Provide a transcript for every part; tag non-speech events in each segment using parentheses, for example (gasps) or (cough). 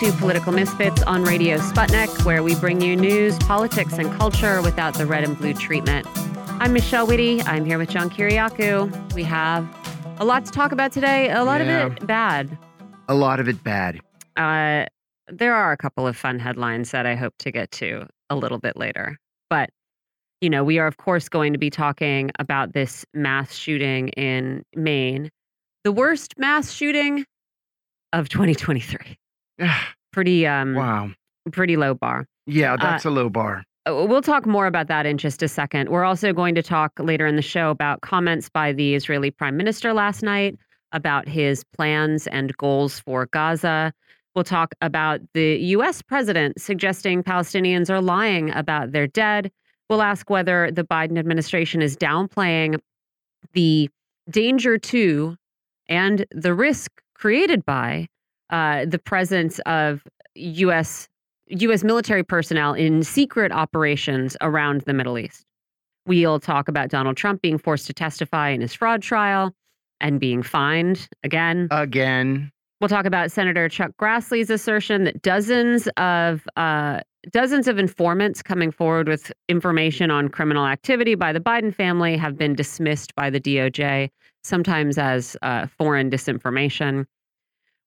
to Political Misfits on Radio Sputnik, where we bring you news, politics, and culture without the red and blue treatment. I'm Michelle Witte. I'm here with John Kiriakou. We have a lot to talk about today, a lot Yeah. of it bad. A lot of it bad. Uh, there are a couple of fun headlines that I hope to get to a little bit later. But, you know, we are, of course, going to be talking about this mass shooting in Maine, the worst mass shooting of 2023. (sighs) Pretty, um, wow. pretty low bar. Yeah, that's a low bar. Uh, We'll talk more about that in just a second. We're also going to talk later in the show about comments by the Israeli prime minister last night about his plans and goals for Gaza. We'll talk about the U.S. president suggesting Palestinians are lying about their dead. We'll ask whether the Biden administration is downplaying the danger to and the risk created by uh, the presence of U.S. U.S. military personnel in secret operations around the Middle East. We'll talk about Donald Trump being forced to testify in his fraud trial and being fined again. Again. We'll talk about Senator Chuck Grassley's assertion that dozens of uh, dozens of informants coming forward with information on criminal activity by the Biden family have been dismissed by the DOJ, sometimes as uh, foreign disinformation.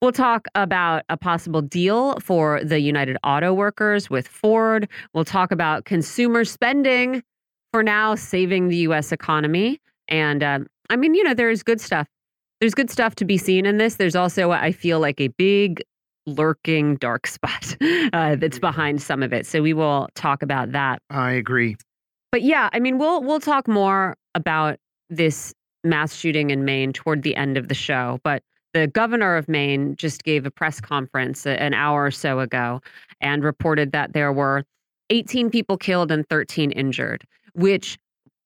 We'll talk about a possible deal for the United Auto Workers with Ford. We'll talk about consumer spending for now saving the U.S. economy. And um, I mean, you know, there's good stuff. There's good stuff to be seen in this. There's also, I feel like, a big lurking dark (laughs) spot uh, that's behind some of it. So we will talk about that. I agree. But yeah, I mean, we'll we'll talk more about this mass shooting in Maine toward the end of the show. But the governor of Maine just gave a press conference an hour or so ago and reported that there were 18 people killed and 13 injured, which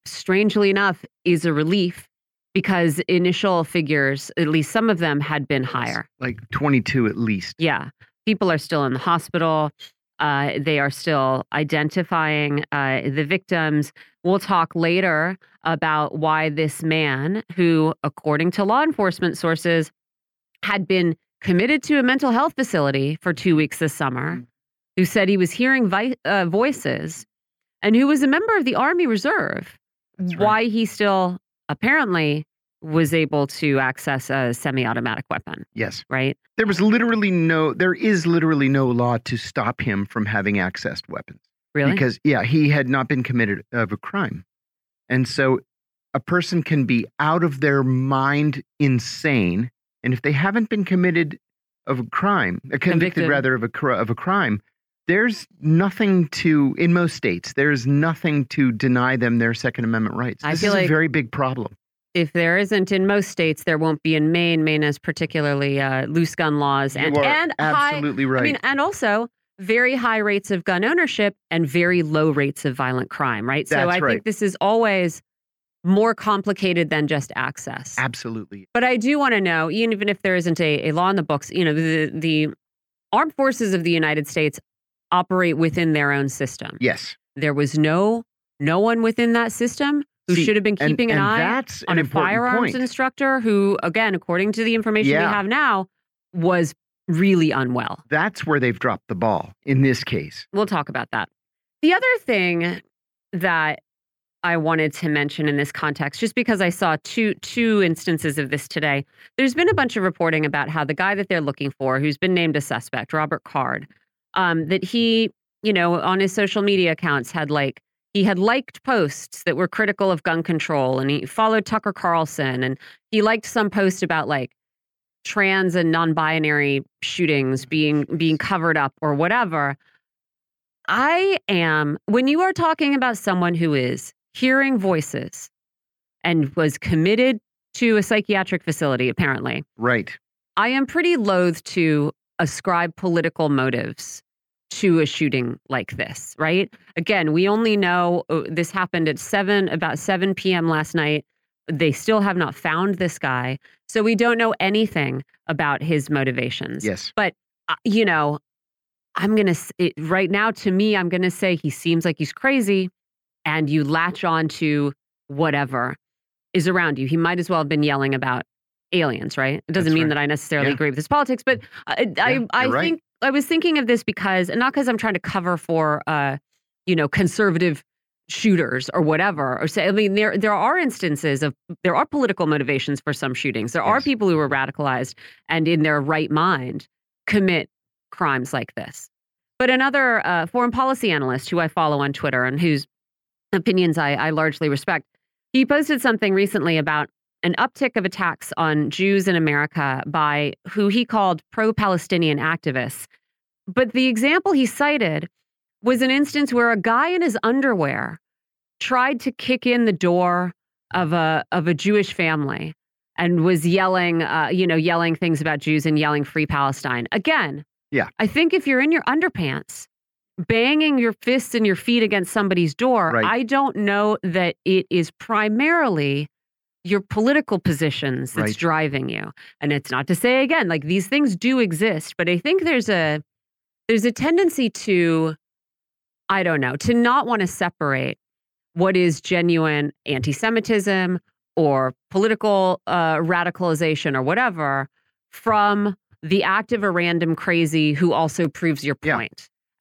strangely enough is a relief because initial figures, at least some of them, had been higher. Like 22 at least. Yeah. People are still in the hospital. Uh, they are still identifying uh, the victims. We'll talk later about why this man, who, according to law enforcement sources, had been committed to a mental health facility for two weeks this summer, Mm. who said he was hearing uh, voices, and who was a member of the Army Reserve, right. why he still apparently was able to access a semi automatic weapon, Yes. right? There was literally no, there is literally no law to stop him from having accessed weapons. Really? Because, yeah, he had not been committed of a crime. And so a person can be out of their mind insane. And if they haven't been committed of a crime, uh, convicted, Convicted. rather of a, of a crime, there's nothing to, in most states, there's nothing to deny them their Second Amendment rights. I This feel is like- a very big problem. if there isn't in most states, there won't be in Maine. Maine has particularly uh, loose gun laws and and high. absolutely right. I mean, and also very high rates of gun ownership and very low rates of violent crime. Right. That's so I right. think this is always more complicated than just access. absolutely. But I do want to know, even if there isn't a, a law in the books, you know, the the armed forces of the United States operate within their own system. Yes. There was no no one within that system who See, should have been and- keeping an and eye on an a firearms point. instructor who, again, according to the information Yeah. we have now, was really unwell. That's where they've dropped the ball in this case. We'll talk about that. The other thing that I wanted to mention in this context, just because I saw two two instances of this today, there's been a bunch of reporting about how the guy that they're looking for, who's been named a suspect, Robert Card, um, that he, you know, on his social media accounts had like he had liked posts that were critical of gun control, and he followed Tucker Carlson, and he liked some post about like trans and non-binary shootings being being covered up or whatever. I am when you are talking about someone who is hearing voices and was committed to a psychiatric facility apparently. Right. I am pretty loath to ascribe political motives to a shooting like this, right? Again, we only know uh, this happened at 7 about 7 p.m. last night. They still have not found this guy. So we don't know anything about his motivations. Yes. But uh, you know, I'm going to right now to me I'm going to say he seems like he's crazy and you latch on to whatever is around you. He might as well have been yelling about aliens, right? It doesn't That's mean right. that I necessarily Yeah. agree with his politics, but I I, Yeah, I you're right. think I was thinking of this because, and not because I'm trying to cover for, uh, you know, conservative shooters or whatever, or say, I mean, there there are instances of there are political motivations for some shootings. There are people who are radicalized and in their right mind commit crimes like this. But another uh, foreign policy analyst who I follow on Twitter and whose opinions I, I largely respect, he posted something recently about an uptick of attacks on Jews in America by who he called pro Palestinian activists. But the example he cited was an instance where a guy in his underwear tried to kick in the door of a of a Jewish family and was yelling, uh, you know, yelling things about Jews and yelling "Free Palestine." Again, Yeah. I think if you're in your underpants, banging your fists and your feet against somebody's door, Right. I don't know that it is primarily your political positions that's Right. driving you. And it's not to say again, like these things do exist, but I think there's a there's a tendency to I don't know, to not want to separate what is genuine anti-Semitism or political uh, radicalization or whatever from the act of a random crazy who also proves your Yeah.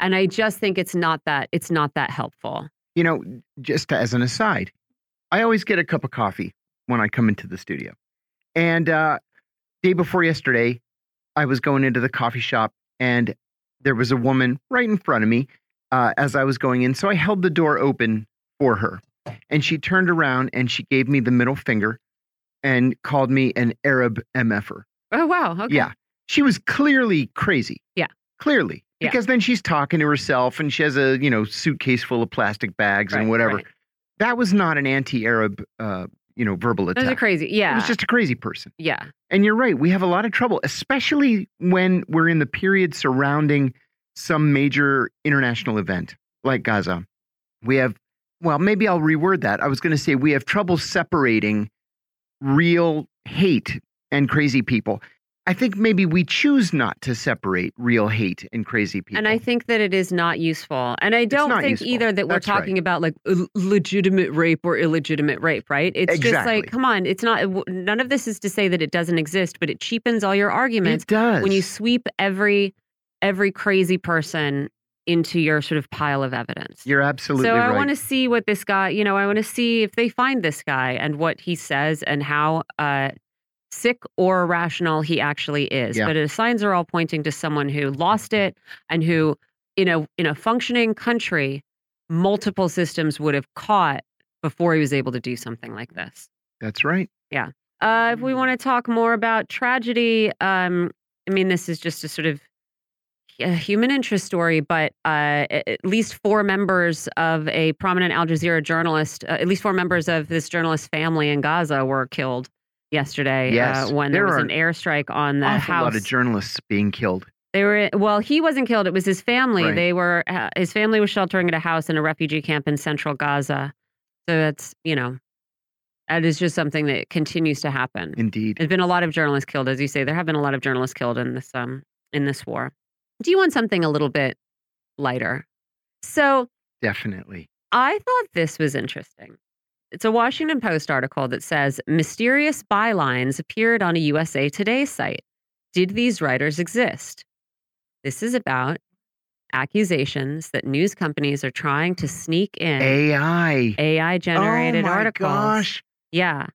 And I just think it's not that it's not that helpful. You know, just as an aside, I always get a cup of coffee when I come into the studio. And uh day before yesterday, I was going into the coffee shop and there was a woman right in front of me uh, as I was going in. So I held the door open for her. And she turned around and she gave me the middle finger and called me an Arab MFer. Oh wow. Okay. Yeah. She was clearly crazy. Yeah. Clearly. Yeah. Because then she's talking to herself and she has a, you know, suitcase full of plastic bags Right, and whatever. right. That was not an anti-Arab uh, you know, verbal attack. are crazy. Yeah. It was just a crazy person. yeah. And you're right, we have a lot of trouble, especially when we're in the period surrounding some major international event like Gaza. We have well, maybe I'll reword that. I was going to say we have trouble separating real hate and crazy people. I think maybe we choose not to separate real hate and crazy people. And I think that it is not useful. And I don't think useful. either that we're That's right. talking about like legitimate rape or illegitimate rape, right? It's just Exactly. like, come on, it's not, none of this is to say that it doesn't exist, but it cheapens all your arguments it does. when you sweep every every crazy person into your sort of pile of evidence. You're absolutely right. so I right. want to see what this guy, you know, I want to see if they find this guy and what he says and how uh, sick or irrational he actually is. Yeah. But the signs are all pointing to someone who lost it and who, in a in a functioning country, multiple systems would have caught before he was able to do something like this. That's right. Yeah. Uh, if we want to talk more about tragedy, um, I mean, this is just a sort of a human interest story, but uh, at least four members of a prominent Al Jazeera journalist, uh, at least four members of this journalist's family in Gaza were killed yesterday Yes, uh, when there, there was an airstrike on the house. lot of journalists being killed. They were well. He wasn't killed. It was his family. Right. They were. Uh, his family was sheltering at a house in a refugee camp in central Gaza. So that's you know, that is just something that continues to happen. Indeed. There's been a lot of journalists killed, as you say. There have been a lot of journalists killed in this um in this war. Do you want something a little bit lighter? So Definitely. I thought this was interesting. It's a Washington Post article that says mysterious bylines appeared on a USA Today site. Did these writers exist? This is about accusations that news companies are trying to sneak in AI. AI generated articles. oh my articles. Gosh. Yeah.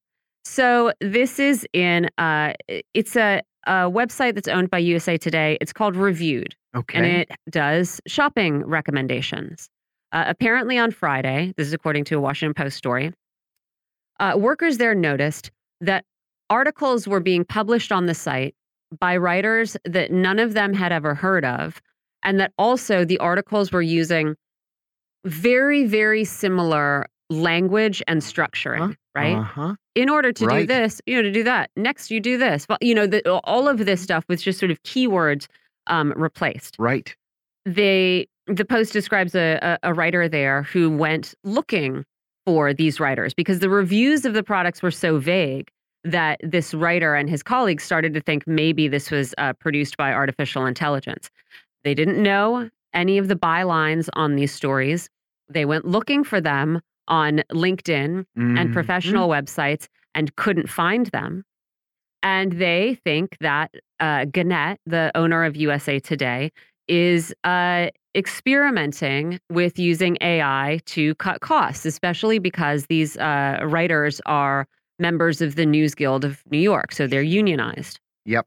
So this is in uh it's a, a website that's owned by USA Today. It's called Reviewed Okay. and it does shopping recommendations. Uh, apparently on Friday, this is according to a Washington Post story, uh, workers there noticed that articles were being published on the site by writers that none of them had ever heard of, and that also the articles were using very, very similar language and structuring, right? Uh-huh. in order to do this, you know, to do that. Next, you do this. Well, you know, the, all of this stuff was just sort of keywords um, replaced. Right. They, the post describes a, a, a writer there who went looking for these writers because the reviews of the products were so vague that this writer and his colleagues started to think maybe this was uh, produced by artificial intelligence. They didn't know any of the bylines on these stories. They went looking for them on LinkedIn and Mhm. professional websites and couldn't find them. And they think that uh, Gannett, the owner of USA Today, is uh, experimenting with using AI to cut costs, especially because these uh, writers are members of the News Guild of New York, so they're unionized. Yep.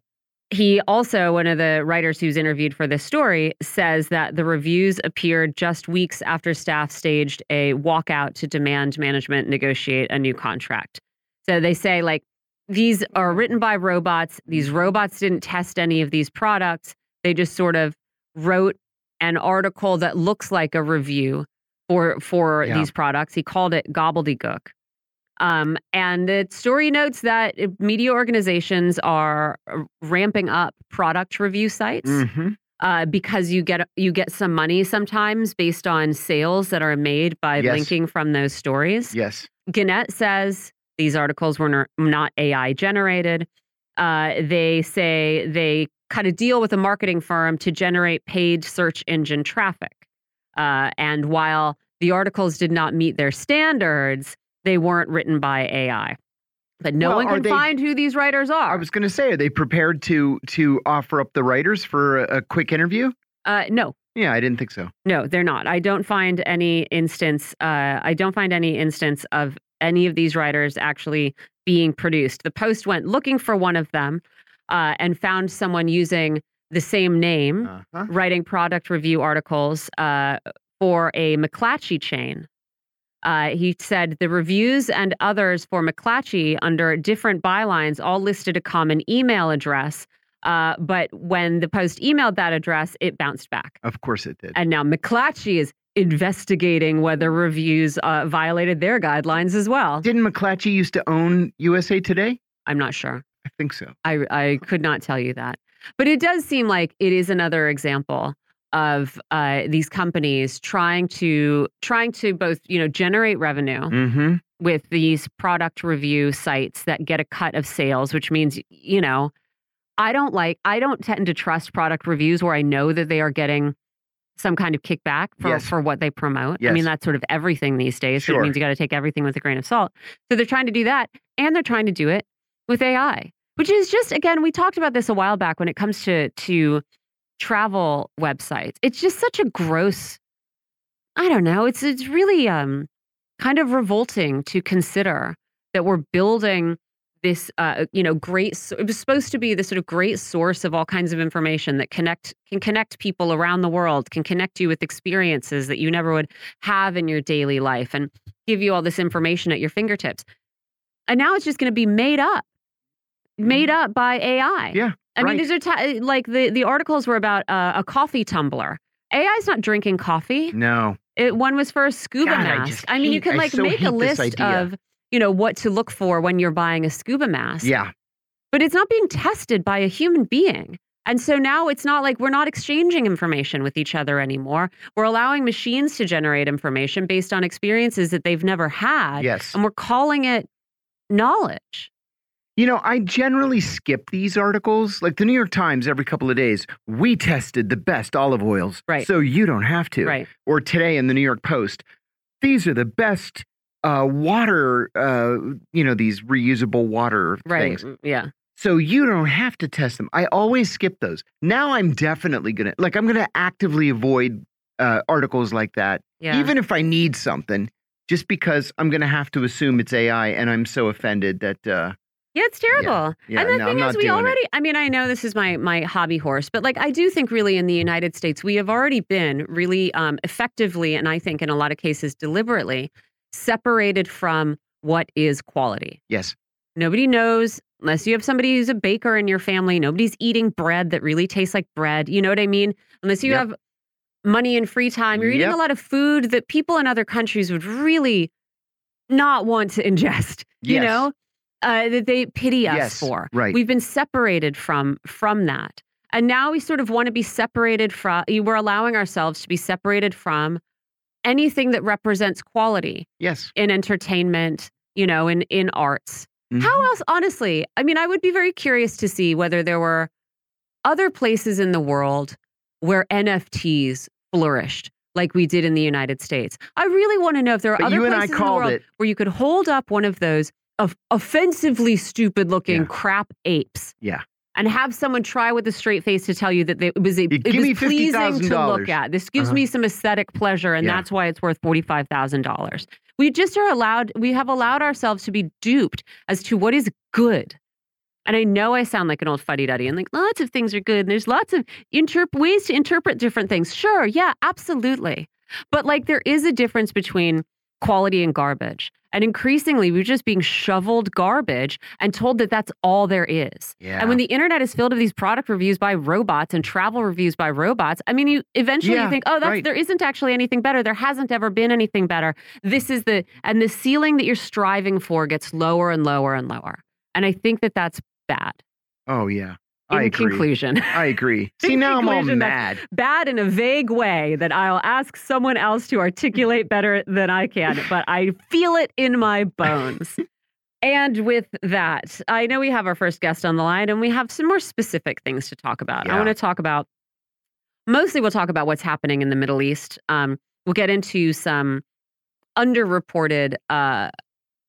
He also, one of the writers who's interviewed for this story, says that the reviews appeared just weeks after staff staged a walkout to demand management negotiate a new contract. So they say, like, these are written by robots. These robots didn't test any of these products. They just sort of wrote an article that looks like a review for for Yeah. these products. He called it gobbledygook. Um, and the story notes that uh, media organizations are uh, ramping up product review sites hmm uh, because you get you get some money sometimes based on sales that are made by Yes. linking from those stories. Yes. Gannett says these articles were not AI generated. Uh, they say they cut a deal with a marketing firm to generate paid search engine traffic. Uh, and while the articles did not meet their standards, they weren't written by AI. But no Well, one can they- find who these writers are. I was going to say, are they prepared to to offer up the writers for a, a quick interview? uh, no, Yeah, I didn't think so. No, they're not. I don't find any instance. Uh, I don't find any instance of any of these writers actually being produced. The Post went looking for one of them uh, and found someone using the same name, Uh-huh. writing product review articles uh, for a McClatchy chain. Uh, he said the reviews and others for McClatchy under different bylines all listed a common email address. Uh, but when the Post emailed that address, it bounced back. Of course it did. And now McClatchy is investigating whether reviews uh, violated their guidelines as well. Didn't McClatchy used to own USA Today? I'm not sure. I think so. I, I could not tell you that. But it does seem like it is another example of uh, these companies trying to trying to both you know generate revenue Mm-hmm. with these product review sites that get a cut of sales, which means you know I don't like I don't tend to trust product reviews where I know that they are getting some kind of kickback for, Yes. for what they promote. I mean, that's sort of everything these days. So it means you got to take everything with a grain of salt. So they're trying to do that. And they're trying to do it with AI, which is just, again, we talked about this a while back when it comes to, to travel websites. It's just such a gross, I don't know. It's, it's really um, kind of revolting to consider that we're building this uh, you know great it was supposed to be this sort of great source of all kinds of information that connect can connect people around the world can connect you with experiences that you never would have in your daily life and give you all this information at your fingertips. And now it's just going to be made up made up by ai Yeah, i mean these are ta- like the the articles were about uh, a coffee tumbler. Ai's not drinking coffee. No. it, one was for a scuba God, mask. just I, mean, you can like so make a list of, you know, what to look for when you're buying a scuba mask. Yeah. But it's not being tested by a human being. And so now it's not like we're not exchanging information with each other anymore. We're allowing machines to generate information based on experiences that they've never had. Yes. And we're calling it knowledge. You know, I generally skip these articles. Like the New York Times, every couple of days, we tested the best olive oils. Right. So you don't have to. Right. Or today in the New York Post, these are the best uh, water, uh, you know, these reusable water Right. things. Yeah. So you don't have to test them. I always skip those. Now I'm definitely going to, like, I'm going to actively avoid uh, articles like that, Yeah. even if I need something, just because I'm going to have to assume it's AI and I'm so offended that, uh, Yeah, it's terrible. yeah, and the no, thing is, we doing it. already, I mean, I know this is my my hobby horse, but like I do think really in the United States, we have already been really um, effectively, and I think in a lot of cases deliberately, separated from what is quality. yes. Nobody knows, unless you have somebody who's a baker in your family, nobody's eating bread that really tastes like bread. You know what I mean? Unless you Yep. have money and free time, you're eating Yep. a lot of food that people in other countries would really not want to (laughs) ingest, you know? Uh, that they pity us Yes, for. right. We've been separated from from that. And now we sort of want to be separated from we're allowing ourselves to be separated from anything that represents quality Yes. in entertainment, you know, in in arts. Mhm. How else honestly, I mean, I would be very curious to see whether there were other places in the world where NFTs flourished like we did in the United States. I really want to know if there are But other you and I places in the world it. where you could hold up one of those of offensively stupid looking Yeah. crap apes Yeah. And have someone try with a straight face to tell you that they, it was a, it give was pleasing to look at. This gives Uh-huh. me some aesthetic pleasure, and Yeah. that's why it's worth forty five thousand dollars. We just are allowed. We have allowed ourselves to be duped as to what is good. And I know I sound like an old fuddy duddy, and like lots of things are good. And there's lots of interp- ways to interpret different things. Sure, yeah, absolutely. But like there is a difference between quality and garbage. And increasingly, we're just being shoveled garbage and told that that's all there is. Yeah. And when the internet is filled with these product reviews by robots and travel reviews by robots, I mean, you eventually Yeah, you think, oh, that's right. there isn't actually anything better. There hasn't ever been anything better. This is the and the ceiling that you're striving for gets lower and lower and lower. And I think that that's bad. oh yeah. In I agree. conclusion, I agree. (laughs) See In now I'm all mad. bad in a vague way that I'll ask someone else to articulate better than I can, but I feel it in my bones. (laughs) And with that, I know we have our first guest on the line and we have some more specific things to talk about. I want to talk about mostly we'll talk about what's happening in the Middle East. Um, we'll get into some underreported uh,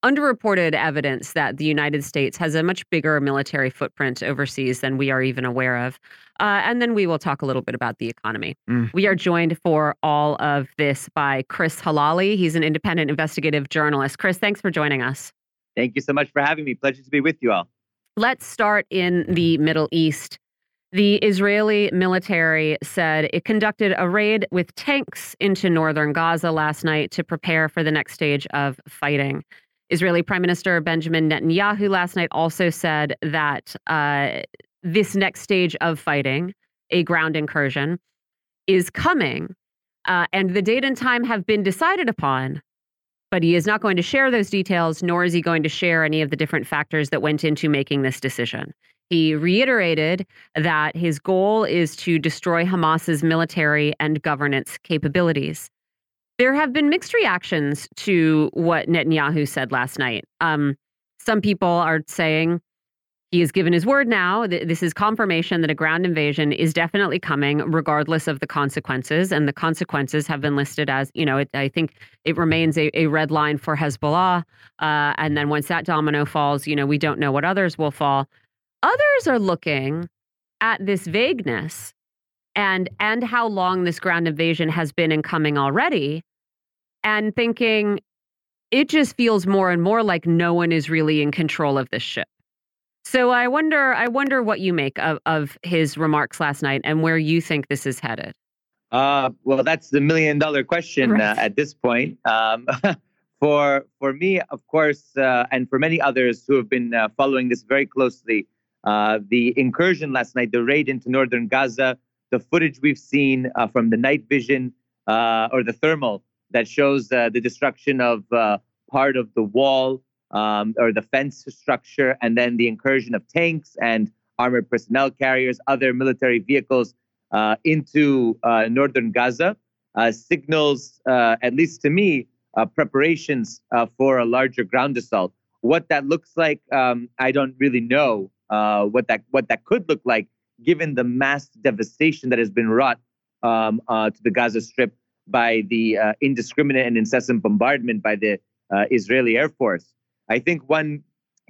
underreported evidence that the United States has a much bigger military footprint overseas than we are even aware of. Uh, and then we will talk a little bit about the economy. Mm. We are joined for all of this by Chris Helali. He's an independent investigative journalist. Chris, thanks for joining us. Thank you so much for having me. Pleasure to be with you all. Let's start in the Middle East. The Israeli military said it conducted a raid with tanks into northern Gaza last night to prepare for the next stage of fighting. Israeli Prime Minister Benjamin Netanyahu last night also said that uh, this next stage of fighting, a ground incursion, is coming, uh, and the date and time have been decided upon. But he is not going to share those details, nor is he going to share any of the different factors that went into making this decision. He reiterated that his goal is to destroy Hamas's military and governance capabilities. There have been mixed reactions to what Netanyahu said last night. Um, some people are saying he has given his word now. Th- This is confirmation that a ground invasion is definitely coming, regardless of the consequences. And the consequences have been listed as, you know, it, I think it remains a, a red line for Hezbollah. Uh, and then once that domino falls, you know, we don't know what others will fall. Others are looking at this vagueness and and how long this ground invasion has been in coming already and thinking it just feels more and more like no one is really in control of this ship. So I wonder I wonder what you make of, of his remarks last night and where you think this is headed. Uh, well, that's the million dollar question Right. uh, at this point. Um, (laughs) for for me, of course, uh, and for many others who have been uh, following this very closely, uh, the incursion last night, the raid into northern Gaza, the footage we've seen uh, from the night vision uh, or the thermal that shows uh, the destruction of uh, part of the wall um, or the fence structure, and then the incursion of tanks and armored personnel carriers, other military vehicles uh, into northern Gaza signals, at least to me, preparations for a larger ground assault. What that looks like, um, I don't really know. Uh, what that what that could look like, given the mass devastation that has been wrought um, uh, to the Gaza Strip by the uh, indiscriminate and incessant bombardment by the uh, Israeli Air Force. I think one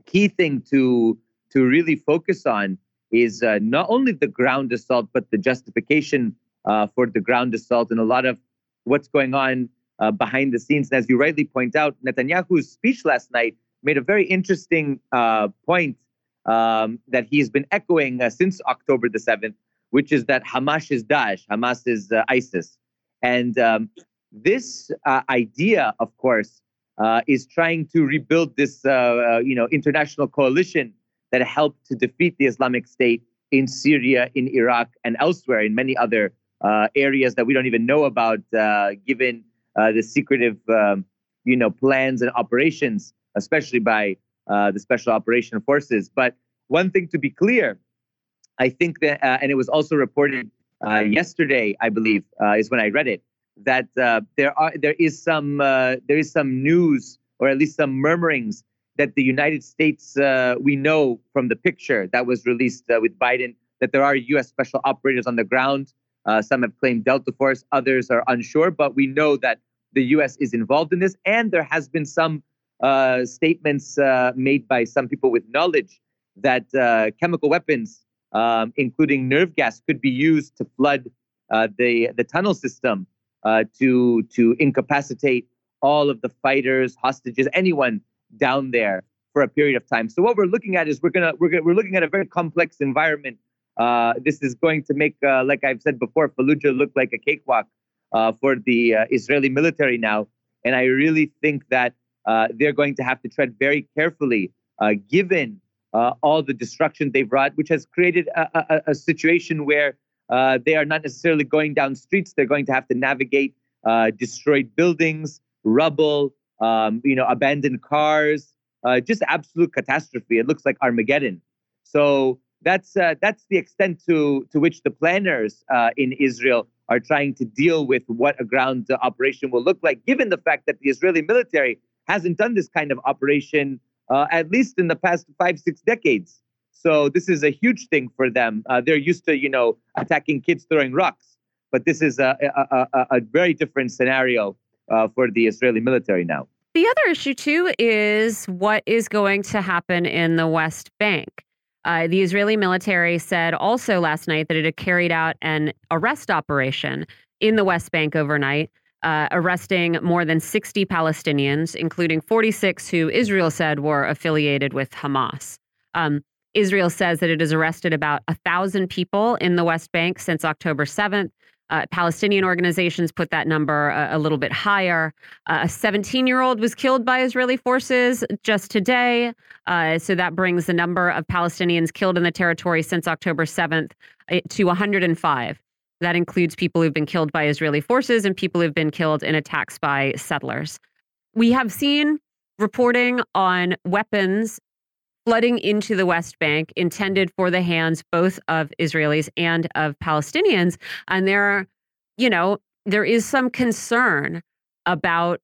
key thing to to really focus on is uh, not only the ground assault, but the justification uh, for the ground assault and a lot of what's going on uh, behind the scenes. And as you rightly point out, Netanyahu's speech last night made a very interesting point um, that he's been echoing uh, since October the 7th, which is that Hamas is Daesh, Hamas is uh, ISIS. And um, this uh, idea, of course, uh, is trying to rebuild this, uh, uh, you know, international coalition that helped to defeat the Islamic State in Syria, in Iraq, and elsewhere in many other areas that we don't even know about, given the secretive, um, you know, plans and operations, especially by uh, the Special Operation Forces. But one thing to be clear, I think that, uh, and it was also reported uh, yesterday, I believe, uh, is when I read it, that uh, there are there is some there is some news or at least some murmurings that the United States we know from the picture that was released with Biden that there are U.S. special operators on the ground. Some have claimed Delta Force, others are unsure, but we know that the U.S. is involved in this, and there has been some uh, statements uh, made by some people with knowledge that uh, chemical weapons um, including nerve gas, could be used to flood uh, the the tunnel system uh, to to incapacitate all of the fighters, hostages, anyone down there for a period of time. So what we're looking at is we're gonna we're gonna, we're looking at a very complex environment. Uh, this is going to make, like I've said before, Fallujah look like a cakewalk for the Israeli military now. And I really think that uh, they're going to have to tread very carefully, uh, given all the destruction they've wrought, which has created a, a, a situation where they are not necessarily going down streets. They're going to have to navigate destroyed buildings, rubble, um, you know, abandoned cars, uh, just absolute catastrophe. It looks like Armageddon. So that's uh, that's the extent to to which the planners uh, in Israel are trying to deal with what a ground operation will look like, given the fact that the Israeli military hasn't done this kind of operation uh, at least in the past five six decades. So this is a huge thing for them. Uh, they're used to you know attacking kids throwing rocks, but this is a a, a, a very different scenario uh, for the Israeli military now. The other issue, too, is what is going to happen in the West Bank. Uh, the Israeli military said also last night that it had carried out an arrest operation in the West Bank overnight, uh, arresting more than 60 Palestinians, including 46 who Israel said were affiliated with Hamas. Um, Israel says that it has arrested about 1,000 people in the West Bank since October 7th. Uh, Palestinian organizations put that number a, a little bit higher. Uh, a 17 year old was killed by Israeli forces just today. Uh, so that brings the number of Palestinians killed in the territory since October 7th uh, to 105. That includes people who've been killed by Israeli forces and people who've been killed in attacks by settlers. We have seen reporting on weapons flooding into the West Bank intended for the hands both of Israelis and of Palestinians. And there, you know, there is some concern about.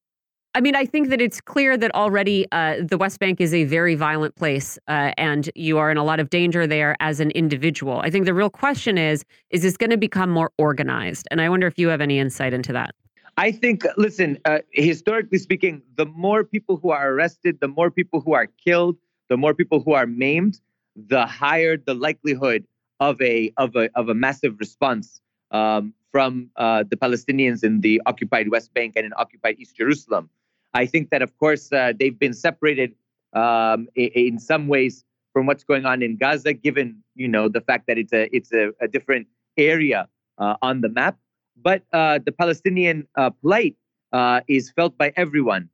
I mean, I think that it's clear that already uh, the West Bank is a very violent place, uh, and you are in a lot of danger there as an individual. I think the real question is: is this going to become more organized? And I wonder if you have any insight into that. I think, listen, uh, historically speaking, the more people who are arrested, the more people who are killed, the more people who are maimed, the higher the likelihood of a of a of a massive response um, from uh, the Palestinians in the occupied West Bank and in occupied East Jerusalem. I think that, of course, uh, they've been separated um, in, some ways from what's going on in Gaza, given you know the fact that it's a it's a, a different area uh, on the map. But uh, the Palestinian uh, plight uh, is felt by everyone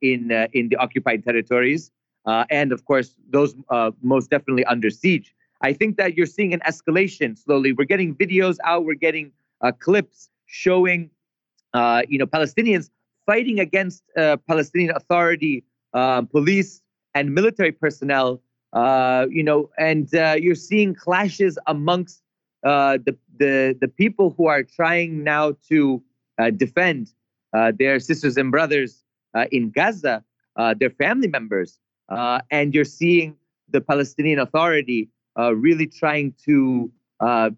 in in the occupied territories uh, and of course those uh, most definitely under siege. I think that you're seeing an escalation slowly. We're getting videos out. We're getting uh, clips showing, uh, you know, Palestinians fighting against uh, Palestinian Authority uh, police and military personnel. you know, and you're seeing clashes amongst the the the people who are trying now to defend their sisters and brothers in Gaza, their family members. Uh, and you're seeing the Palestinian Authority uh, really trying to uh,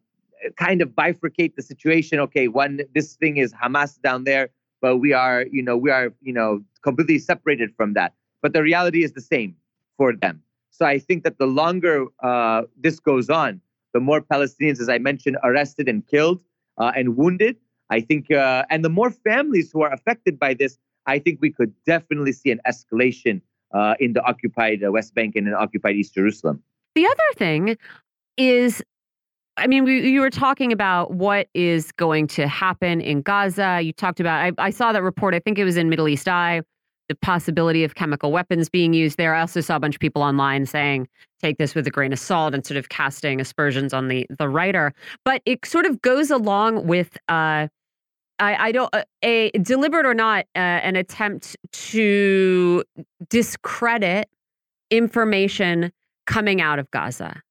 kind of bifurcate the situation. Okay, one this thing is Hamas down there, but we are, you know, we are, you know, completely separated from that. But the reality is the same for them. So I think that the longer uh, this goes on, the more Palestinians, as I mentioned, arrested and killed uh, and wounded. I think, uh, and the more families who are affected by this, I think we could definitely see an escalation uh, in the occupied uh, West Bank and in occupied East Jerusalem. The other thing is I mean, we, you were talking about what is going to happen in Gaza. You talked about, I, I, saw that report, I think it was in Middle East Eye, the possibility of chemical weapons being used there. I also saw a bunch of people online saying, take this with a grain of salt and sort of casting aspersions on the, the writer. But it sort of goes along with uh, I, I don't uh, a deliberate or not uh, an attempt to discredit information coming out of Gaza.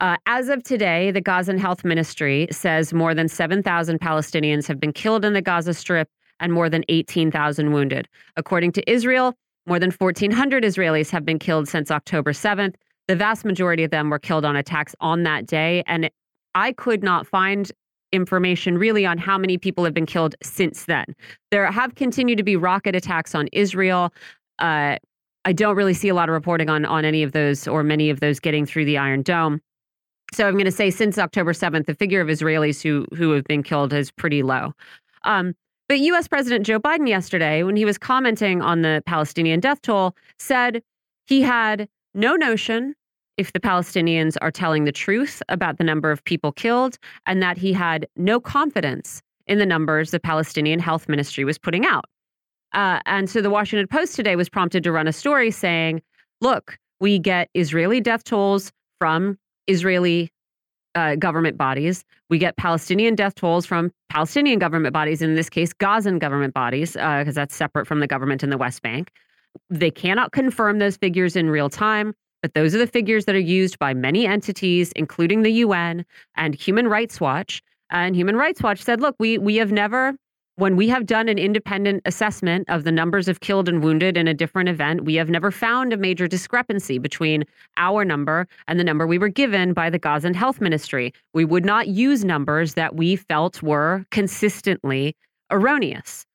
Uh, as of today, the Gazan Health Ministry says more than 7,000 Palestinians have been killed in the Gaza Strip and more than 18,000 wounded. According to Israel, more than 1,400 Israelis have been killed since October 7th. The vast majority of them were killed on attacks on that day. And I could not find information really on how many people have been killed since then. There have continued to be rocket attacks on Israel. Uh, I don't really see a lot of reporting on on any of those or many of those getting through the Iron Dome. So I'm going to say since October 7th, the figure of Israelis who who have been killed is pretty low. Um, but U.S. President Joe Biden yesterday, when he was commenting on the Palestinian death toll, said he had no notion if the Palestinians are telling the truth about the number of people killed, and that he had no confidence in the numbers the Palestinian Health Ministry was putting out. Uh, and so the Washington Post today was prompted to run a story saying, look, we get Israeli death tolls from Israeli uh, government bodies. We get Palestinian death tolls from Palestinian government bodies, in this case, Gazan government bodies, because uh, that's separate from the government in the West Bank. They cannot confirm those figures in real time, but those are the figures that are used by many entities, including the UN and Human Rights Watch. And Human Rights Watch said, look, we we have never when we have done an independent assessment of the numbers of killed and wounded in a different event, we have never found a major discrepancy between our number and the number we were given by the Gazan Health Ministry. We would not use numbers that we felt were consistently erroneous.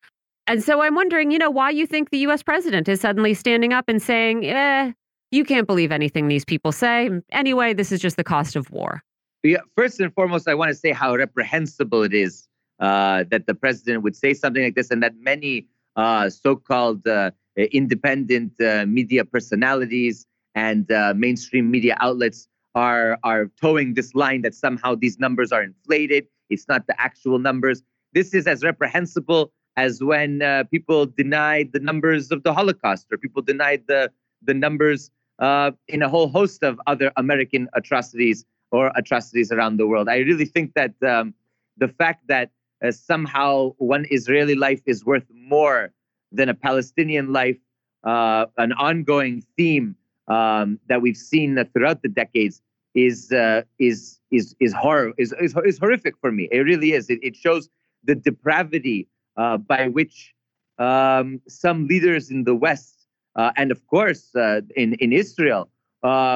And so I'm wondering, you know, why you think the US president is suddenly standing up and saying, eh, you can't believe anything these people say. Anyway, this is just the cost of war. Yeah, first and foremost, I want to say how reprehensible it is uh, that the president would say something like this, and that many uh, so-called uh, independent uh, media personalities and uh, mainstream media outlets are are toeing this line that somehow these numbers are inflated. It's not the actual numbers. This is as reprehensible as when people denied the numbers of the Holocaust, or people denied the the numbers in a whole host of other American atrocities or atrocities around the world. I really think that um, the fact that uh, somehow one Israeli life is worth more than a Palestinian life, uh, an ongoing theme um, that we've seen throughout the decades is uh, is is is horror is, is, is horrific for me. It really is. It, it shows the depravity uh, by which um, some leaders in the West uh, and of course uh, in in Israel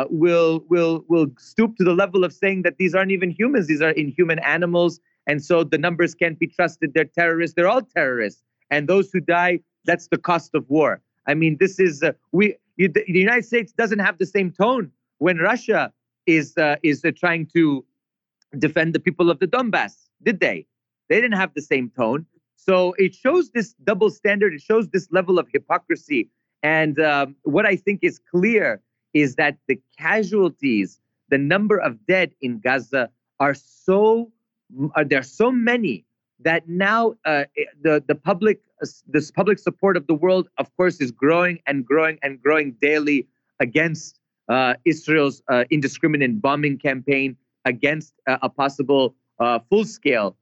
will will will stoop to the level of saying that these aren't even humans; these are inhuman animals and so the numbers can't be trusted. They're terrorists. They're all terrorists. And those who die, that's the cost of war. I mean, this is uh, we. You, the, United States doesn't have the same tone when Russia is uh, is uh, trying to defend the people of the Donbass. Did they? They didn't have the same tone. So it shows this double standard. It shows this level of hypocrisy. And um, what I think is clear is that the casualties, the number of dead in Gaza, are so uh, there are so many that now uh, eh, the the public uh, this public support of the world, of course, is growing and growing and growing daily against uh, Israel's uh, indiscriminate bombing campaign, against a possible full scale,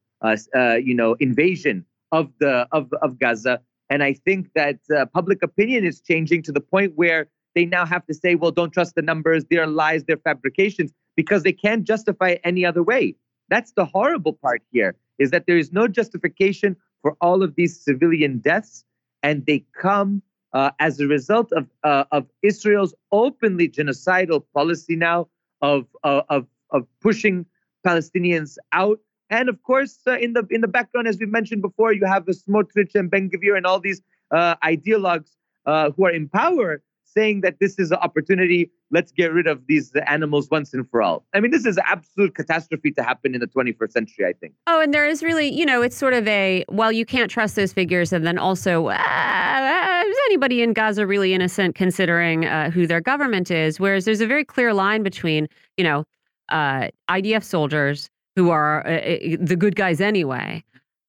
you know, invasion of the of of Gaza. And I think that public opinion is changing to the point where they now have to say, well, don't trust the numbers; they're lies, they're fabrications, because they can't justify it any other way. That's the horrible part here is that there is no justification for all of these civilian deaths, and they come uh, as a result of uh, of Israel's openly genocidal policy now of uh, of of pushing Palestinians out. And of course, uh, in the in the background, as we mentioned before, you have the Smotrich and Ben Gvir and all these uh, ideologues uh, who are in power saying that this is an opportunity. Let's get rid of these animals once and for all. I mean, this is absolute catastrophe to happen in the 21st century, I think. Oh, and there is really, you know, it's sort of a, well, you can't trust those figures. And then also, uh, is anybody in Gaza really innocent considering uh, who their government is? Whereas there's a very clear line between, you know, uh, IDF soldiers who are uh, uh, the good guys anyway,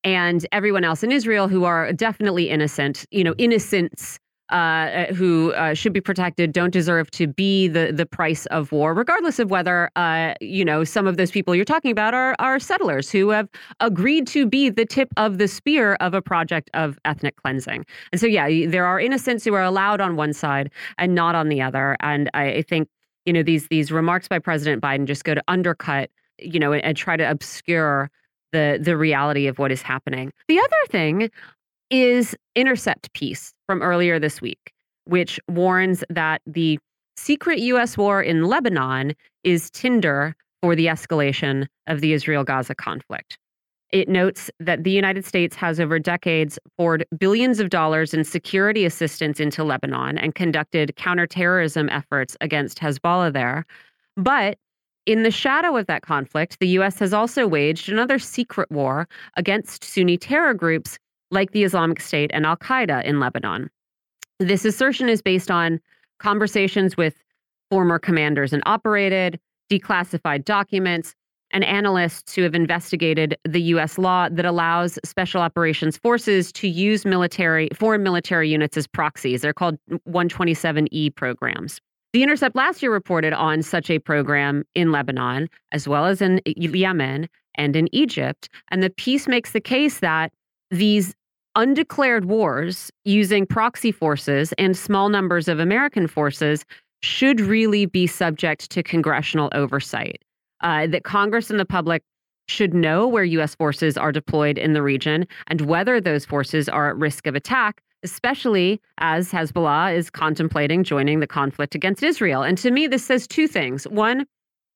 and everyone else in Israel who are definitely innocent, you know, innocents uh, uh, who uh, should be protected don't deserve to be the the price of war, regardless of whether uh, you know some of those people you're talking about are are settlers who have agreed to be the tip of the spear of a project of ethnic cleansing. And so, yeah, there are innocents who are allowed on one side and not on the other. And I, I think you know these these remarks by President Biden just go to undercut you know and, and try to obscure the the reality of what is happening. The other thing is Intercept piece from earlier this week, which warns that the secret U.S. war in Lebanon is tinder for the escalation of the Israel Gaza conflict. It notes that the United States has over decades poured billions of dollars in security assistance into Lebanon and conducted counterterrorism efforts against Hezbollah there. But in the shadow of that conflict, the U.S. has also waged another secret war against Sunni terror groups like the Islamic State and Al Qaeda in Lebanon. This assertion is based on conversations with former commanders and operated, declassified documents, and analysts who have investigated the U.S. law that allows special operations forces to use military foreign military units as proxies. They're called 127E programs. The Intercept last year reported on such a program in Lebanon, as well as in Yemen and in Egypt. And the piece makes the case that these undeclared wars using proxy forces and small numbers of American forces should really be subject to congressional oversight uh, that Congress and the public should know where U.S. forces are deployed in the region and whether those forces are at risk of attack, especially as Hezbollah is contemplating joining the conflict against Israel. And to me, this says two things. One,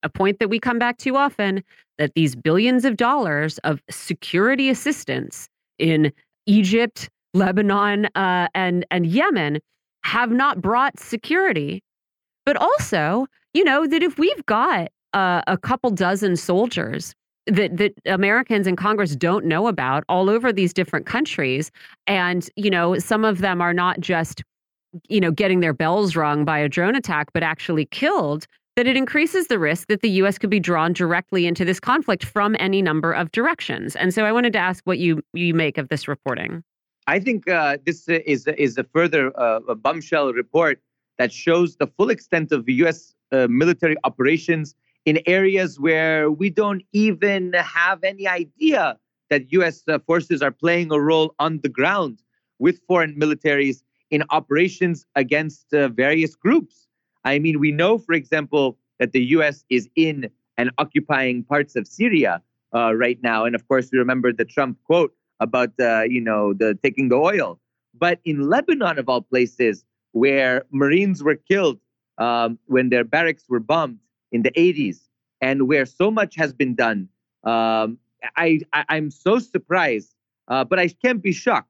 a point that we come back to often that these billions of dollars of security assistance in Egypt, Lebanon, uh, and and Yemen have not brought security, but also, you know, that if we've got uh, a couple dozen soldiers that that Americans in Congress don't know about all over these different countries and you know some of them are not just you know getting their bells rung by a drone attack but actually killed that it increases the risk that the US could be drawn directly into this conflict from any number of directions and so I wanted to ask what you you make of this reporting I think uh, this is is a further uh, a bombshell report that shows the full extent of US uh, military operations in areas where we don't even have any idea that US uh, forces are playing a role on the ground with foreign militaries in operations against uh, various groups. I mean, we know, for example, that the US is in and occupying parts of Syria uh, right now. And of course, we remember the Trump quote about, uh, you know, the taking the oil. But in Lebanon, of all places, where Marines were killed um, when their barracks were bombed, in the 80s and where so much has been done. Um, I, I, am so surprised, uh, but I can't be shocked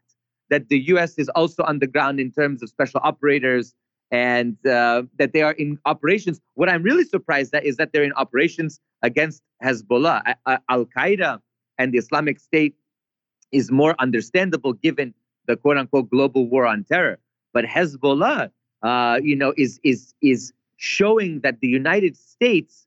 that the U.S. is also on the ground in terms of special operators and uh, that they are in operations. What I'm really surprised at is that they're in operations against Hezbollah. Al Qaeda and the Islamic State is more understandable given the quote unquote global war on terror. But Hezbollah, uh, you know, is is is showing that the United States,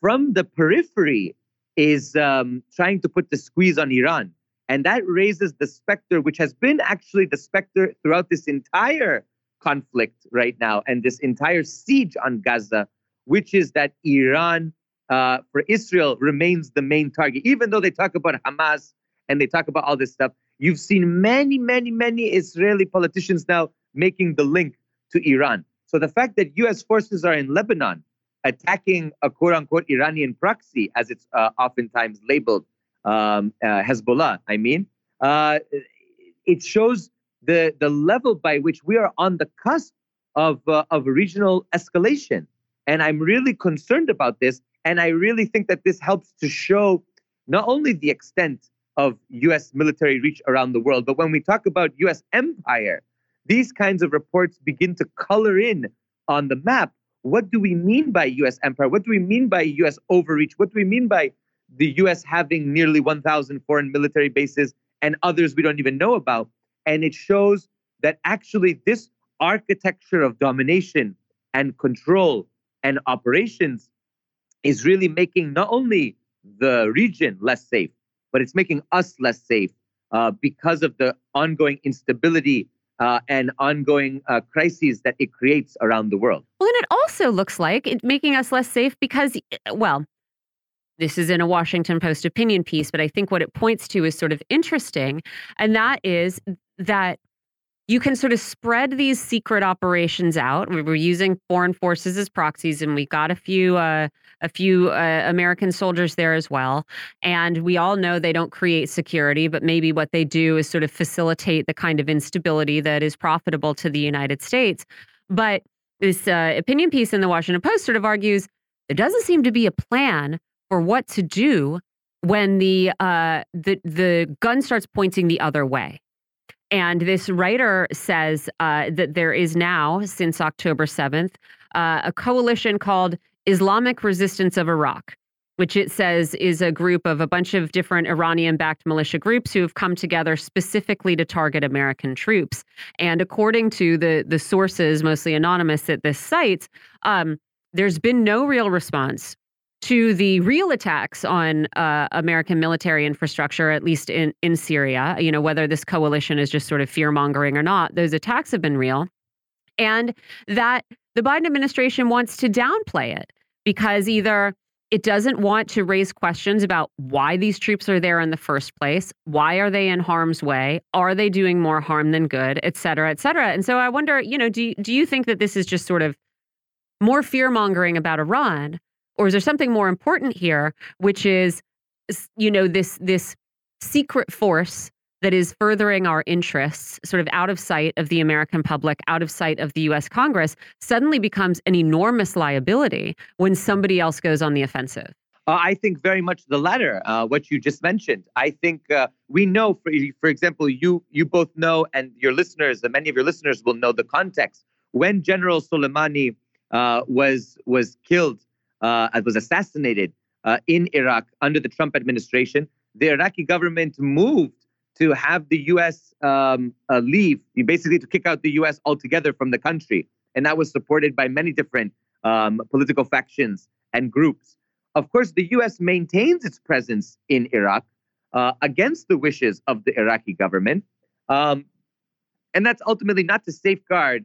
from the periphery, is um, trying to put the squeeze on Iran. And that raises the specter, which has been actually the specter throughout this entire conflict right now and this entire siege on Gaza, which is that Iran uh, for Israel remains the main target. Even though they talk about Hamas and they talk about all this stuff, you've seen many, many, many Israeli politicians now making the link to Iran. So the fact that U.S. forces are in Lebanon attacking a quote unquote Iranian proxy, as it's uh, oftentimes labeled, um, uh, Hezbollah, I mean, uh, it shows the, the level by which we are on the cusp of, uh, of regional escalation. And I'm really concerned about this. And I really think that this helps to show not only the extent of US military reach around the world, but when we talk about US empire, these kinds of reports begin to color in on the map what do we mean by US empire? What do we mean by US overreach? What do we mean by the US having nearly 1,000 foreign military bases and others we don't even know about? And it shows that actually this architecture of domination and control and operations is really making not only the region less safe, but it's making us less safe uh, because of the ongoing instability uh, and ongoing uh, crises that it creates around the world. Well, and it also looks like it making us less safe because, well, this is in a Washington Post opinion piece, but I think what it points to is sort of interesting. And that is that you can sort of spread these secret operations out. We were using foreign forces as proxies, and we got a few uh, a few uh, American soldiers there as well. And we all know they don't create security, but maybe what they do is sort of facilitate the kind of instability that is profitable to the United States. But this uh, opinion piece in the Washington Post sort of argues there doesn't seem to be a plan for what to do when the uh, the the gun starts pointing the other way. And this writer says uh, that there is now, since October 7th, uh, a coalition called Islamic Resistance of Iraq, which it says is a group of a bunch of different Iranian backed militia groups who have come together specifically to target American troops. And according to the, the sources, mostly anonymous, at this site, um, there's been no real response to the real attacks on uh, American military infrastructure, at least in, in Syria. You know, whether this coalition is just sort of fear mongering or not, those attacks have been real. And that the Biden administration wants to downplay it because either it doesn't want to raise questions about why these troops are there in the first place. Why are they in harm's way? Are they doing more harm than good, et cetera, et cetera? And so I wonder, you know, do do you think that this is just sort of more fear mongering about Iran? Or is there something more important here, which is, you know, this this secret force that is furthering our interests, sort of out of sight of the American public, out of sight of the US Congress, suddenly becomes an enormous liability when somebody else goes on the offensive? Uh, I think very much the latter, uh, what you just mentioned. I think uh, we know, for, for example, you you both know, and your listeners, and many of your listeners will know the context. When General Soleimani uh, was was killed, uh, was assassinated uh, in Iraq under the Trump administration, the Iraqi government moved to have the U.S. Um, uh, leave, basically to kick out the U.S. altogether from the country. And that was supported by many different um, political factions and groups. Of course, the U.S. maintains its presence in Iraq uh, against the wishes of the Iraqi government. Um, and that's ultimately not to safeguard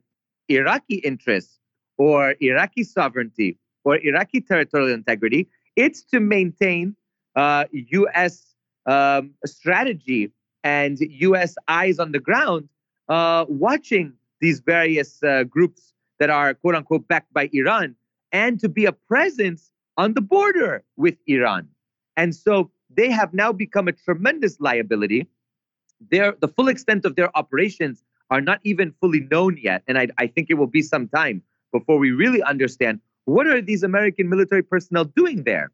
Iraqi interests or Iraqi sovereignty or Iraqi territorial integrity. It's to maintain uh, U.S. Um, strategy and U.S. eyes on the ground uh, watching these various uh, groups that are quote unquote backed by Iran and to be a presence on the border with Iran. And so they have now become a tremendous liability. Their, the full extent of their operations are not even fully known yet. And I, I think it will be some time before we really understand what are these American military personnel doing there.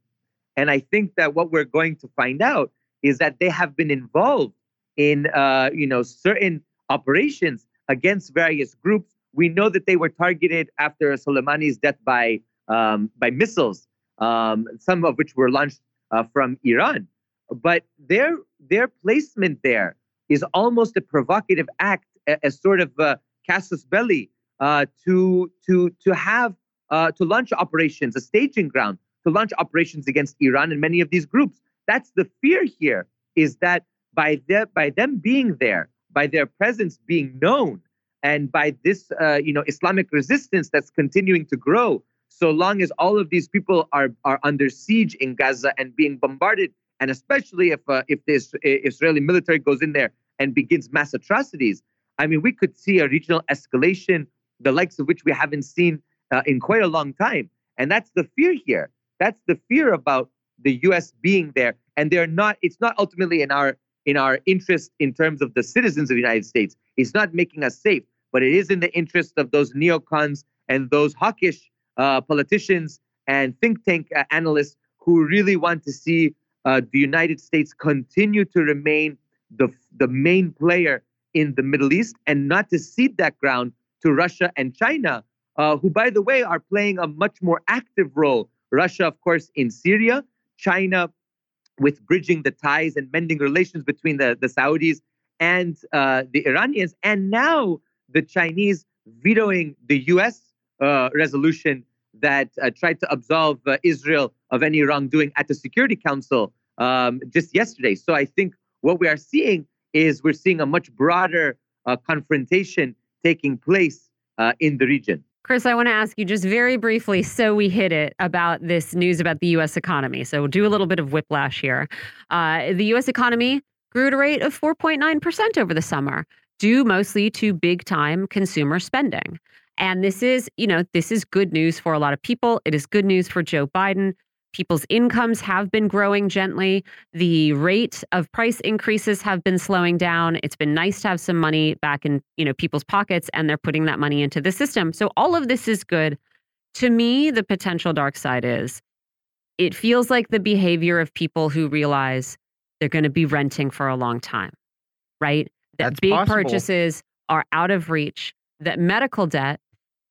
And I think that what we're going to find out is that they have been involved in uh, you know certain operations against various groups. We know that they were targeted after Soleimani's death by um, by missiles, um, some of which were launched uh, from Iran. But their their placement there is almost a provocative act, a, a sort of a casus belli uh, to to to have uh, to launch operations, a staging ground to launch operations against Iran and many of these groups. That's the fear here: is that by, the, by them being there, by their presence being known, and by this uh, you know Islamic resistance that's continuing to grow, so long as all of these people are are under siege in Gaza and being bombarded, and especially if uh, if the Israeli military goes in there and begins mass atrocities, I mean, we could see a regional escalation, the likes of which we haven't seen uh, in quite a long time, and that's the fear here. That's the fear about the U.S. being there, and they're not. It's not ultimately in our in our interest in terms of the citizens of the United States. It's not making us safe, but it is in the interest of those neocons and those hawkish uh, politicians and think tank uh, analysts who really want to see uh, the United States continue to remain the, the main player in the Middle East and not to cede that ground to Russia and China, uh, who, by the way, are playing a much more active role. Russia, of course, in Syria, China with bridging the ties and mending relations between the, the Saudis and uh, the Iranians, and now the Chinese vetoing the U.S. Uh, resolution that uh, tried to absolve uh, Israel of any wrongdoing at the Security Council um, just yesterday. So I think what we are seeing is we're seeing a much broader uh, confrontation taking place in the region. Chris, I want to ask you just very briefly, so we hit it about this news about the U.S. economy. So we'll do a little bit of whiplash here. Uh, the U.S. economy grew at a rate of 4.9% over the summer, due mostly to big time consumer spending. And this is, you know, this is good news for a lot of people. It is good news for Joe Biden. People's incomes have been growing gently. The rate of price increases have been slowing down. It's been nice to have some money back in, you know, people's pockets and they're putting that money into the system. So all of this is good. To me, the potential dark side is it feels like the behavior of people who realize they're going to be renting for a long time, right? That That's big possible. purchases are out of reach, that medical debt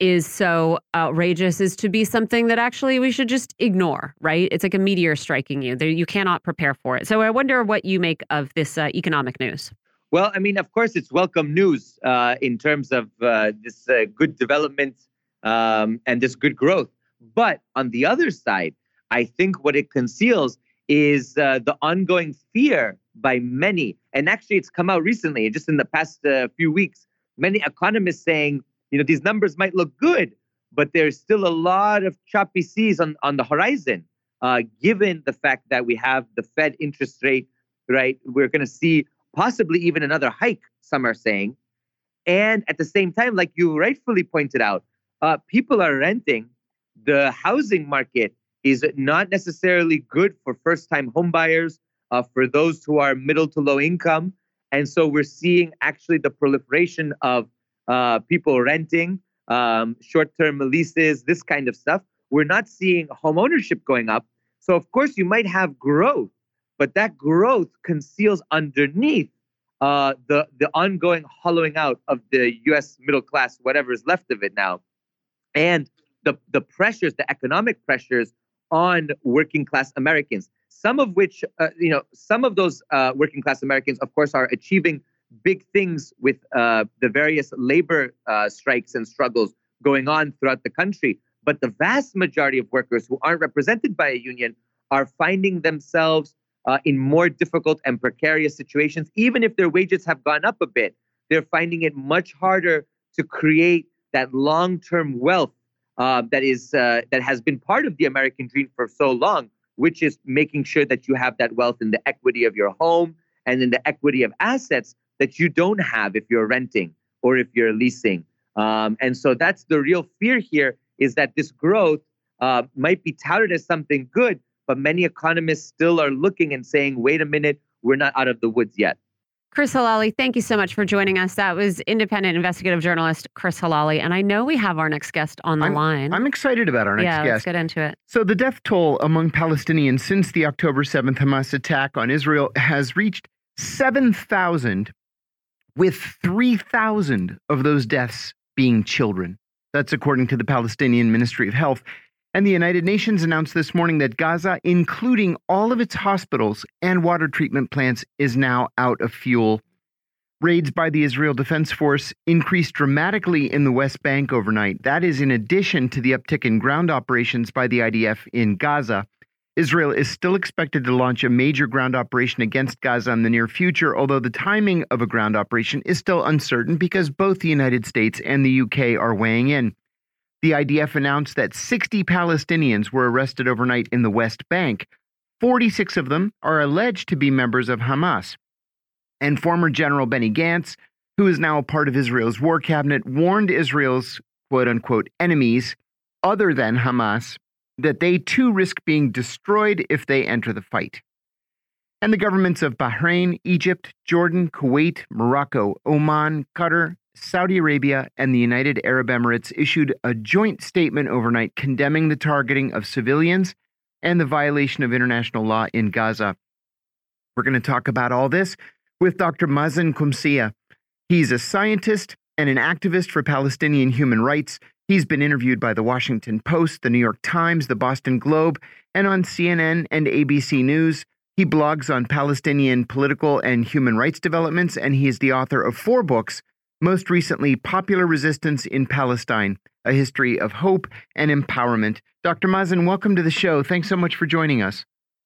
is so outrageous is to be something that actually we should just ignore, right? It's like a meteor striking you. You cannot prepare for it. So I wonder what you make of this uh, economic news. Well, I mean, of course, it's welcome news uh, in terms of uh, this uh, good development um, and this good growth. But on the other side, I think what it conceals is uh, the ongoing fear by many. And actually, it's come out recently, just in the past uh, few weeks, many economists saying, you know, these numbers might look good, but there's still a lot of choppy seas on, on the horizon, uh, given the fact that we have the Fed interest rate, right? We're going to see possibly even another hike, some are saying. And at the same time, like you rightfully pointed out, uh, people are renting. The housing market is not necessarily good for first time homebuyers, uh, for those who are middle to low income. And so we're seeing actually the proliferation of uh, people renting, um, short term leases, this kind of stuff. We're not seeing home ownership going up. So, of course, you might have growth, but that growth conceals underneath uh, the, the ongoing hollowing out of the US middle class, whatever is left of it now. And the, the pressures, the economic pressures on working class Americans, some of which, uh, you know, some of those uh, working class Americans, of course, are achieving big things with uh, the various labor uh, strikes and struggles going on throughout the country. But the vast majority of workers who aren't represented by a union are finding themselves uh, in more difficult and precarious situations. Even if their wages have gone up a bit, they're finding it much harder to create that long-term wealth uh, that is uh, that has been part of the American dream for so long, which is making sure that you have that wealth in the equity of your home and in the equity of assets that you don't have if you're renting or if you're leasing. Um, and so that's the real fear here is that this growth uh, might be touted as something good, but many economists still are looking and saying, wait a minute, we're not out of the woods yet. Chris Helali, thank you so much for joining us. That was independent investigative journalist Chris Helali. And I know we have our next guest on the I'm, line. I'm excited about our next yeah, guest. let's get into it. So, the death toll among Palestinians since the October 7th Hamas attack on Israel has reached 7,000 with 3,000 of those deaths being children. That's according to the Palestinian Ministry of Health. And the United Nations announced this morning that Gaza, including all of its hospitals and water treatment plants, is now out of fuel. Raids by the Israel Defense Force increased dramatically in the West Bank overnight. That is in addition to the uptick in ground operations by the IDF in Gaza. Israel is still expected to launch a major ground operation against Gaza in the near future, although the timing of a ground operation is still uncertain because both the United States and the UK are weighing in. The IDF announced that 60 Palestinians were arrested overnight in the West Bank. 46 of them are alleged to be members of Hamas. And former General Benny Gantz, who is now a part of Israel's war cabinet, warned Israel's quote unquote enemies, other than Hamas, that they too risk being destroyed if they enter the fight. And the governments of Bahrain, Egypt, Jordan, Kuwait, Morocco, Oman, Qatar, Saudi Arabia, and the United Arab Emirates issued a joint statement overnight condemning the targeting of civilians and the violation of international law in Gaza. We're going to talk about all this with Dr. Mazin Qumsiyeh. He's a scientist and an activist for Palestinian human rights. He's been interviewed by the Washington Post, the New York Times, the Boston Globe, and on CNN and ABC News. He blogs on Palestinian political and human rights developments, and he is the author of four books, most recently, Popular Resistance in Palestine A History of Hope and Empowerment. Dr. Mazin, welcome to the show. Thanks so much for joining us.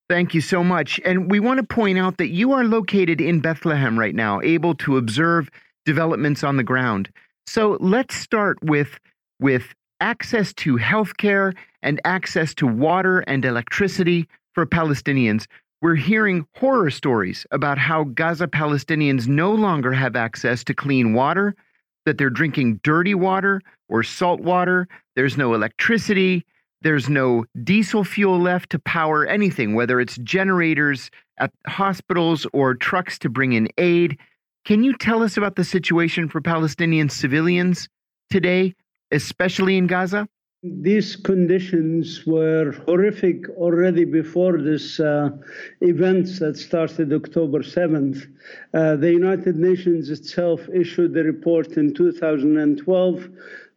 Thank you so much. And we want to point out that you are located in Bethlehem right now, able to observe developments on the ground. So let's start with with access to healthcare and access to water and electricity for Palestinians. We're hearing horror stories about how Gaza Palestinians no longer have access to clean water, that they're drinking dirty water or salt water. There's no electricity. There's no diesel fuel left to power anything, whether it's generators at hospitals or trucks to bring in aid. Can you tell us about the situation for Palestinian civilians today especially in Gaza? These conditions were horrific already before this uh, events that started October 7th. Uh, the United Nations itself issued a report in 2012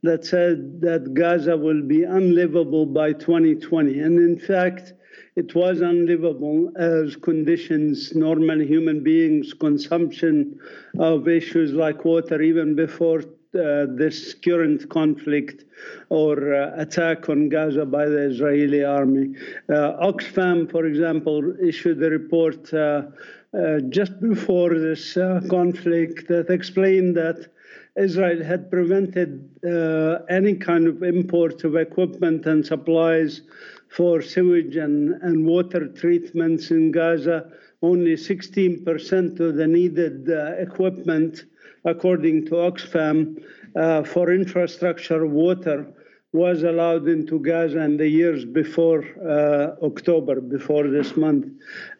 that said that Gaza will be unlivable by 2020. And in fact, it was unlivable as conditions, normal human beings' consumption of issues like water, even before this current conflict or uh, attack on Gaza by the Israeli army. Uh, Oxfam, for example, issued a report uh, uh, just before this uh, conflict that explained that Israel had prevented uh, any kind of import of equipment and supplies for sewage and, and water treatments in Gaza. Only 16% of the needed uh, equipment, according to Oxfam, uh, for infrastructure water was allowed into Gaza in the years before uh, October, before this month.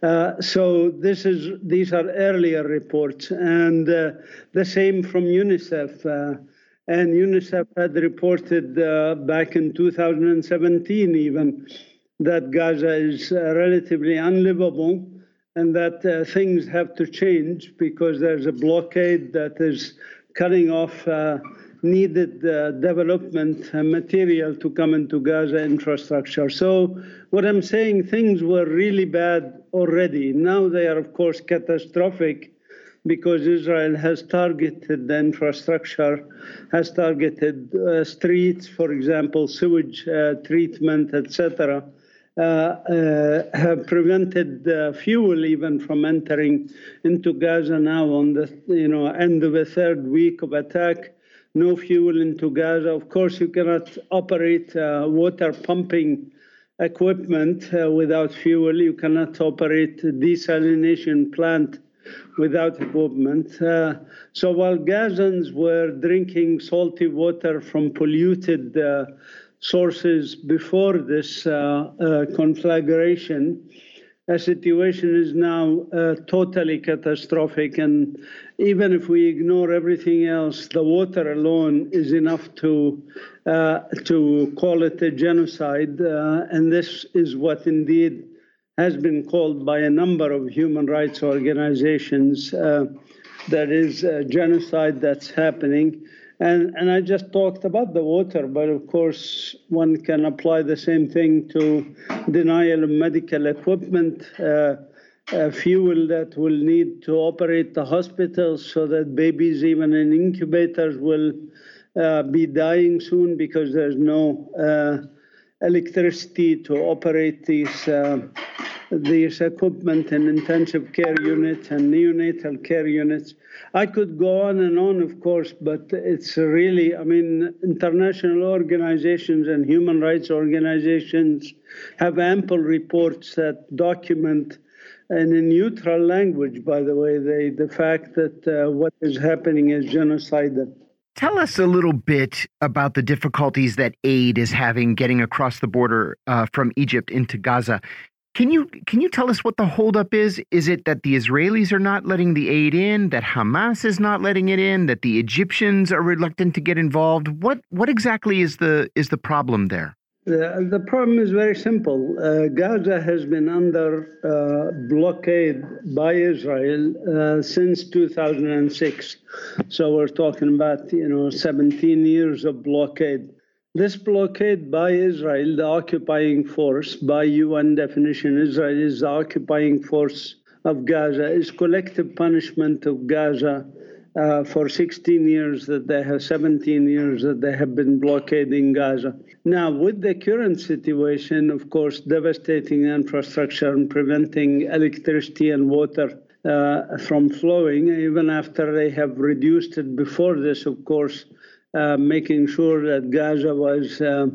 Uh, so this is these are earlier reports, and uh, the same from UNICEF. Uh, and UNICEF had reported uh, back in 2017 even that Gaza is uh, relatively unlivable and that things have to change because there's a blockade that is cutting off needed uh, development material to come into Gaza infrastructure. So, what I'm saying, things were really bad already. Now they are, of course, catastrophic because Israel has targeted the infrastructure, has targeted uh, streets, for example, sewage uh, treatment, etc. Uh, uh, have prevented fuel even from entering into Gaza now on the you know end of the third week of attack no fuel into Gaza. Of course, you cannot operate uh, water pumping equipment uh, without fuel. You cannot operate desalination plant without equipment. Uh, so while Gazans were drinking salty water from polluted uh, sources before this uh, uh, conflagration, the situation is now uh, totally catastrophic. And even if we ignore everything else, the water alone is enough to, to call it a genocide. And this is what indeed has been called by a number of human rights organizations. Uh, that is genocide that's happening. And, and I just talked about the water, but of course, one can apply the same thing to denial of medical equipment, uh, uh, fuel that will need to operate the hospitals so that babies, even in incubators, will uh, be dying soon because there's no uh, electricity to operate these these equipment and intensive care units and neonatal care units. I could go on and on, of course, but it's really, I mean, international organizations and human rights organizations have ample reports that document, and in neutral language, by the way, they, the fact that uh, what is happening is genocidal. Tell us a little bit about the difficulties that aid is having getting across the border uh, from Egypt into Gaza. Can you can you tell us what the holdup is? Is it that the Israelis are not letting the aid in, that Hamas is not letting it in, that the Egyptians are reluctant to get involved? What what exactly is the is the problem there? The, the problem is very simple. Uh, Gaza has been under uh, blockade by Israel uh, since 2006. So we're talking about you know 17 years of blockade. This blockade by Israel, the occupying force, by UN definition, Israel is the occupying force of Gaza, is collective punishment of Gaza uh, for 16 years that they have 17 years that they have been blockading Gaza. Now, with the current situation, of course, devastating infrastructure and preventing electricity and water uh, from flowing, even after they have reduced it before this, of course, making sure that Gaza was uh,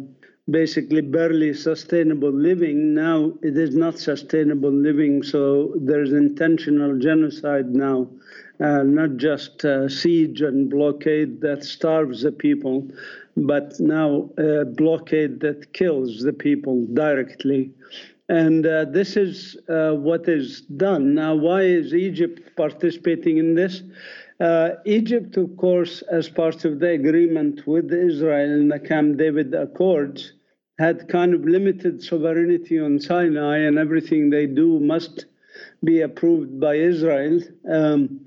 basically barely sustainable living. Now it is not sustainable living, so there's intentional genocide now, uh, not just uh, siege and blockade that starves the people, but now a blockade that kills the people directly. And uh, this is uh, what is done. Now, why is Egypt participating in this? Uh, Egypt, of course, as part of the agreement with Israel in the Camp David Accords, had kind of limited sovereignty on Sinai, and everything they do must be approved by Israel. Um,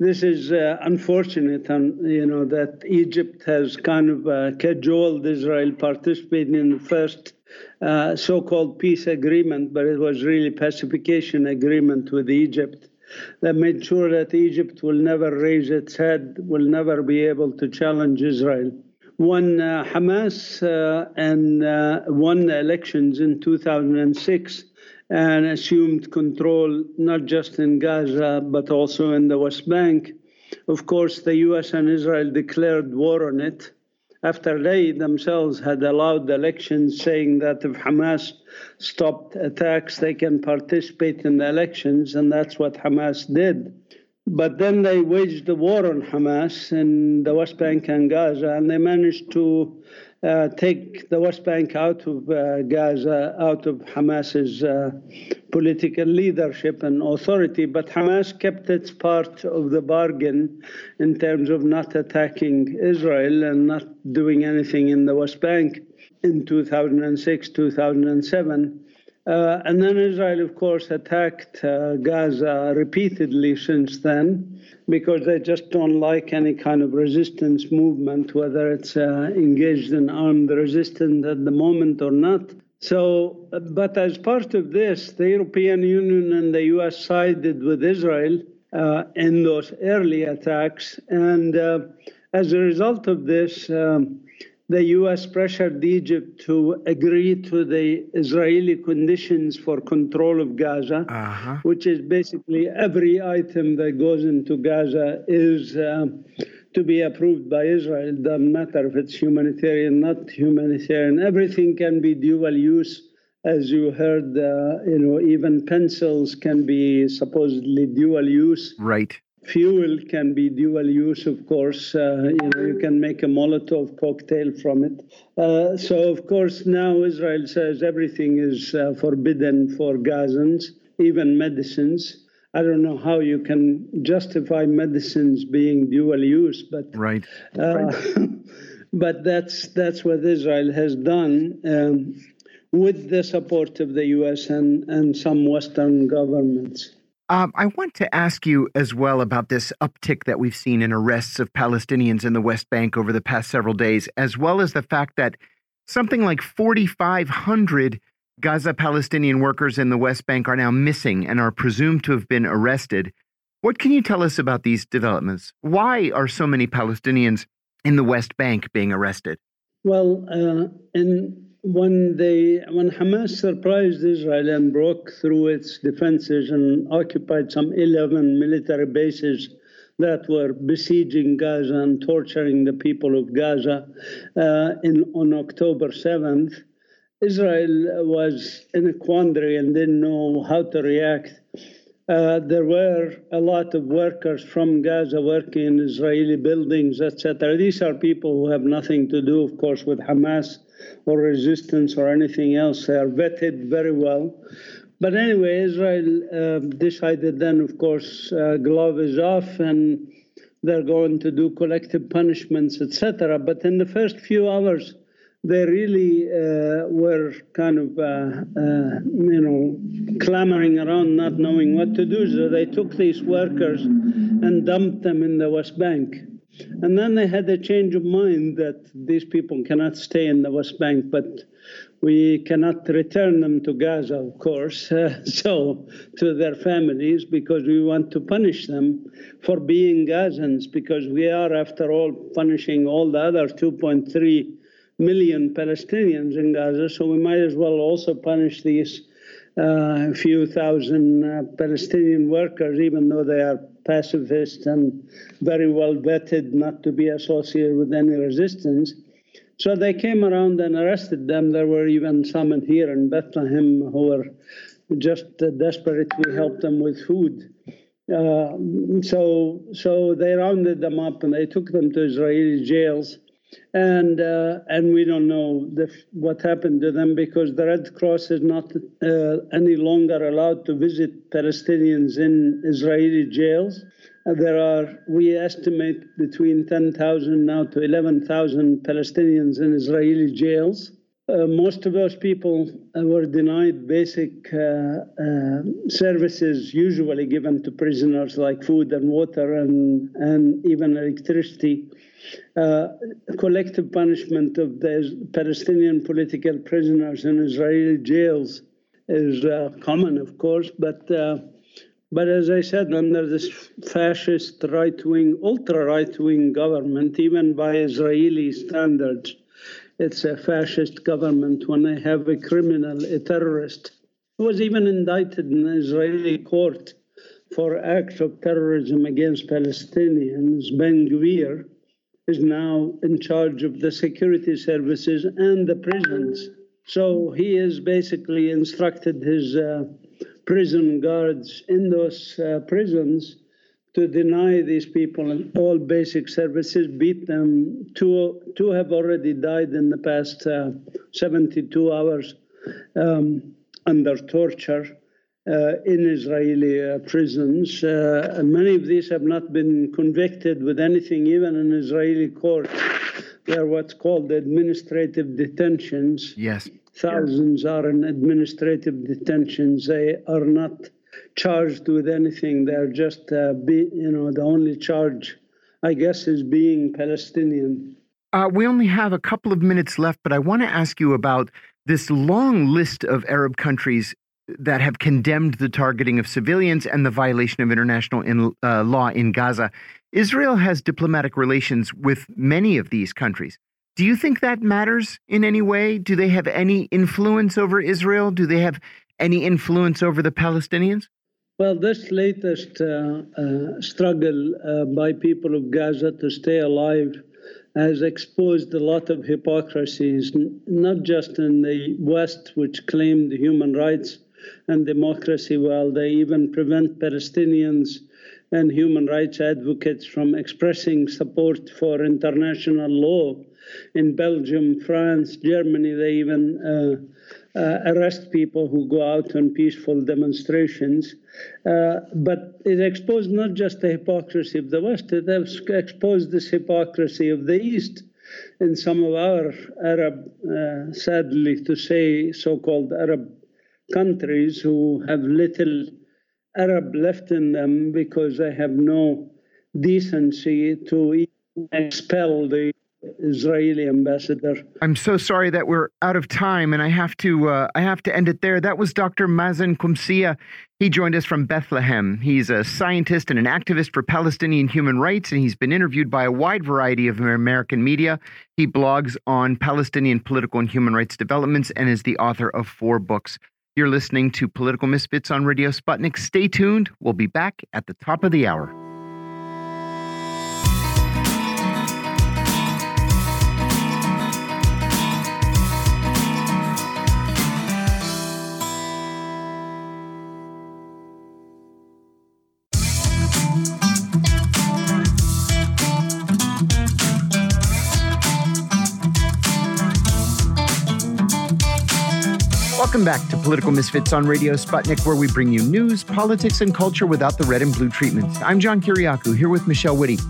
this is uh, unfortunate, and you know that Egypt has kind of uh, cajoled Israel participating in the first uh, so-called peace agreement, but it was really pacification agreement with Egypt that made sure that Egypt will never raise its head, will never be able to challenge Israel. When uh, Hamas uh, and uh, won the elections in 2006 and assumed control not just in Gaza but also in the West Bank, of course, the US and Israel declared war on it after they themselves had allowed elections, saying that if Hamas stopped attacks, they can participate in the elections, and that's what Hamas did. But then they waged a war on Hamas in the West Bank and Gaza, and they managed to uh, take the West Bank out of uh, Gaza, out of Hamas's uh, political leadership and authority. But Hamas kept its part of the bargain in terms of not attacking Israel and not doing anything in the West Bank in 2006, 2007. Uh, and then Israel, of course, attacked uh, Gaza repeatedly since then because they just don't like any kind of resistance movement, whether it's uh, engaged in armed resistance at the moment or not. So, but as part of this, the European Union and the US sided with Israel uh, in those early attacks. And uh, as a result of this, um, the US pressured Egypt to agree to the Israeli conditions for control of Gaza, uh-huh. which is basically every item that goes into Gaza is uh, to be approved by Israel. It doesn't matter if it's humanitarian, not humanitarian. Everything can be dual use. As you heard, uh, you know, even pencils can be supposedly dual use. Right. Fuel can be dual use, of course. Uh, you know, you can make a Molotov cocktail from it. Uh, so, of course, now Israel says everything is uh, forbidden for Gazans, even medicines. I don't know how you can justify medicines being dual use, but right. Uh, (laughs) but that's that's what Israel has done. Um, with the support of the U.S. and, and some Western governments. Um, I want to ask you as well about this uptick that we've seen in arrests of Palestinians in the West Bank over the past several days, as well as the fact that something like 4,500 Gaza Palestinian workers in the West Bank are now missing and are presumed to have been arrested. What can you tell us about these developments? Why are so many Palestinians in the West Bank being arrested? Well, uh, in when they when Hamas surprised Israel and broke through its defenses and occupied some 11 military bases that were besieging Gaza and torturing the people of Gaza uh, in on October 7th, Israel was in a quandary and didn't know how to react. Uh, there were a lot of workers from Gaza working in Israeli buildings, etc. These are people who have nothing to do, of course, with Hamas or resistance or anything else. They are vetted very well. But anyway, Israel uh, decided then, of course, uh, glove is off and they're going to do collective punishments, etc. But in the first few hours, they really uh, were kind of, uh, uh, you know, clamoring around, not knowing what to do. So they took these workers and dumped them in the West Bank. And then they had a change of mind that these people cannot stay in the West Bank, but we cannot return them to Gaza, of course, uh, (laughs) so to their families, because we want to punish them for being Gazans, because we are, after all, punishing all the other 2.3 million Palestinians in Gaza, so we might as well also punish these uh, few thousand uh, Palestinian workers, even though they are pacifist and very well vetted not to be associated with any resistance. So they came around and arrested them. There were even some in here in Bethlehem who were just uh, desperate. We helped them with food. Uh, so, so they rounded them up and they took them to Israeli jails and uh, and we don't know the, what happened to them because the Red Cross is not uh, any longer allowed to visit Palestinians in Israeli jails. Uh, there are, we estimate, between 10,000 now to 11,000 Palestinians in Israeli jails. uh, most of those people uh, were denied basic services usually given to prisoners like food and water and, and even electricity. Uh, collective punishment of the Palestinian political prisoners in Israeli jails is uh, common, of course, but but as I said, under this fascist right wing, ultra right wing government, even by Israeli standards, it's a fascist government when they have a criminal, a terrorist, who was even indicted in an Israeli court for acts of terrorism against Palestinians. Ben Gvir is now in charge of the security services and the prisons. So he has basically instructed his uh, prison guards in those uh, prisons to deny these people all basic services, beat them. Two, two have already died in the past uh, 72 hours um, under torture in Israeli uh, prisons. Uh, many of these have not been convicted with anything, even in Israeli court. They are what's called administrative detentions. Yes. Thousands are in administrative detentions. They are not charged with anything. They're just, uh, be, you know, the only charge, I guess, is being Palestinian. Uh, we only have a couple of minutes left, but I want to ask you about this long list of Arab countries that have condemned the targeting of civilians and the violation of international in, uh, law in Gaza. Israel has diplomatic relations with many of these countries. Do you think that matters in any way? Do they have any influence over Israel? Do they have any influence over the Palestinians? Well, this latest uh, uh, struggle uh, by people of Gaza to stay alive has exposed a lot of hypocrisies, not just in the West, which claimed human rights and democracy, while they even prevent Palestinians and human rights advocates from expressing support for international law. In Belgium, France, Germany, they even uh, uh, arrest people who go out on peaceful demonstrations. Uh, but it exposed not just the hypocrisy of the West, it has exposed this hypocrisy of the East in some of our Arab, uh, sadly to say, so called Arab countries who have little Arab left in them because they have no decency to expel the Israeli ambassador. I'm so sorry that we're out of time, and I have to uh, I have to end it there. That was Dr. Mazin Qumsiyeh. He joined us from Bethlehem. He's a scientist and an activist for Palestinian human rights, and he's been interviewed by a wide variety of American media. He blogs on Palestinian political and human rights developments and is the author of four books. You're listening to Political Misfits on Radio Sputnik. Stay tuned. We'll be back at the top of the hour. Welcome back to Political Misfits on Radio Sputnik, where we bring you news, politics, and culture without the red and blue treatment. I'm John Kiriakou, here with Michelle Witte.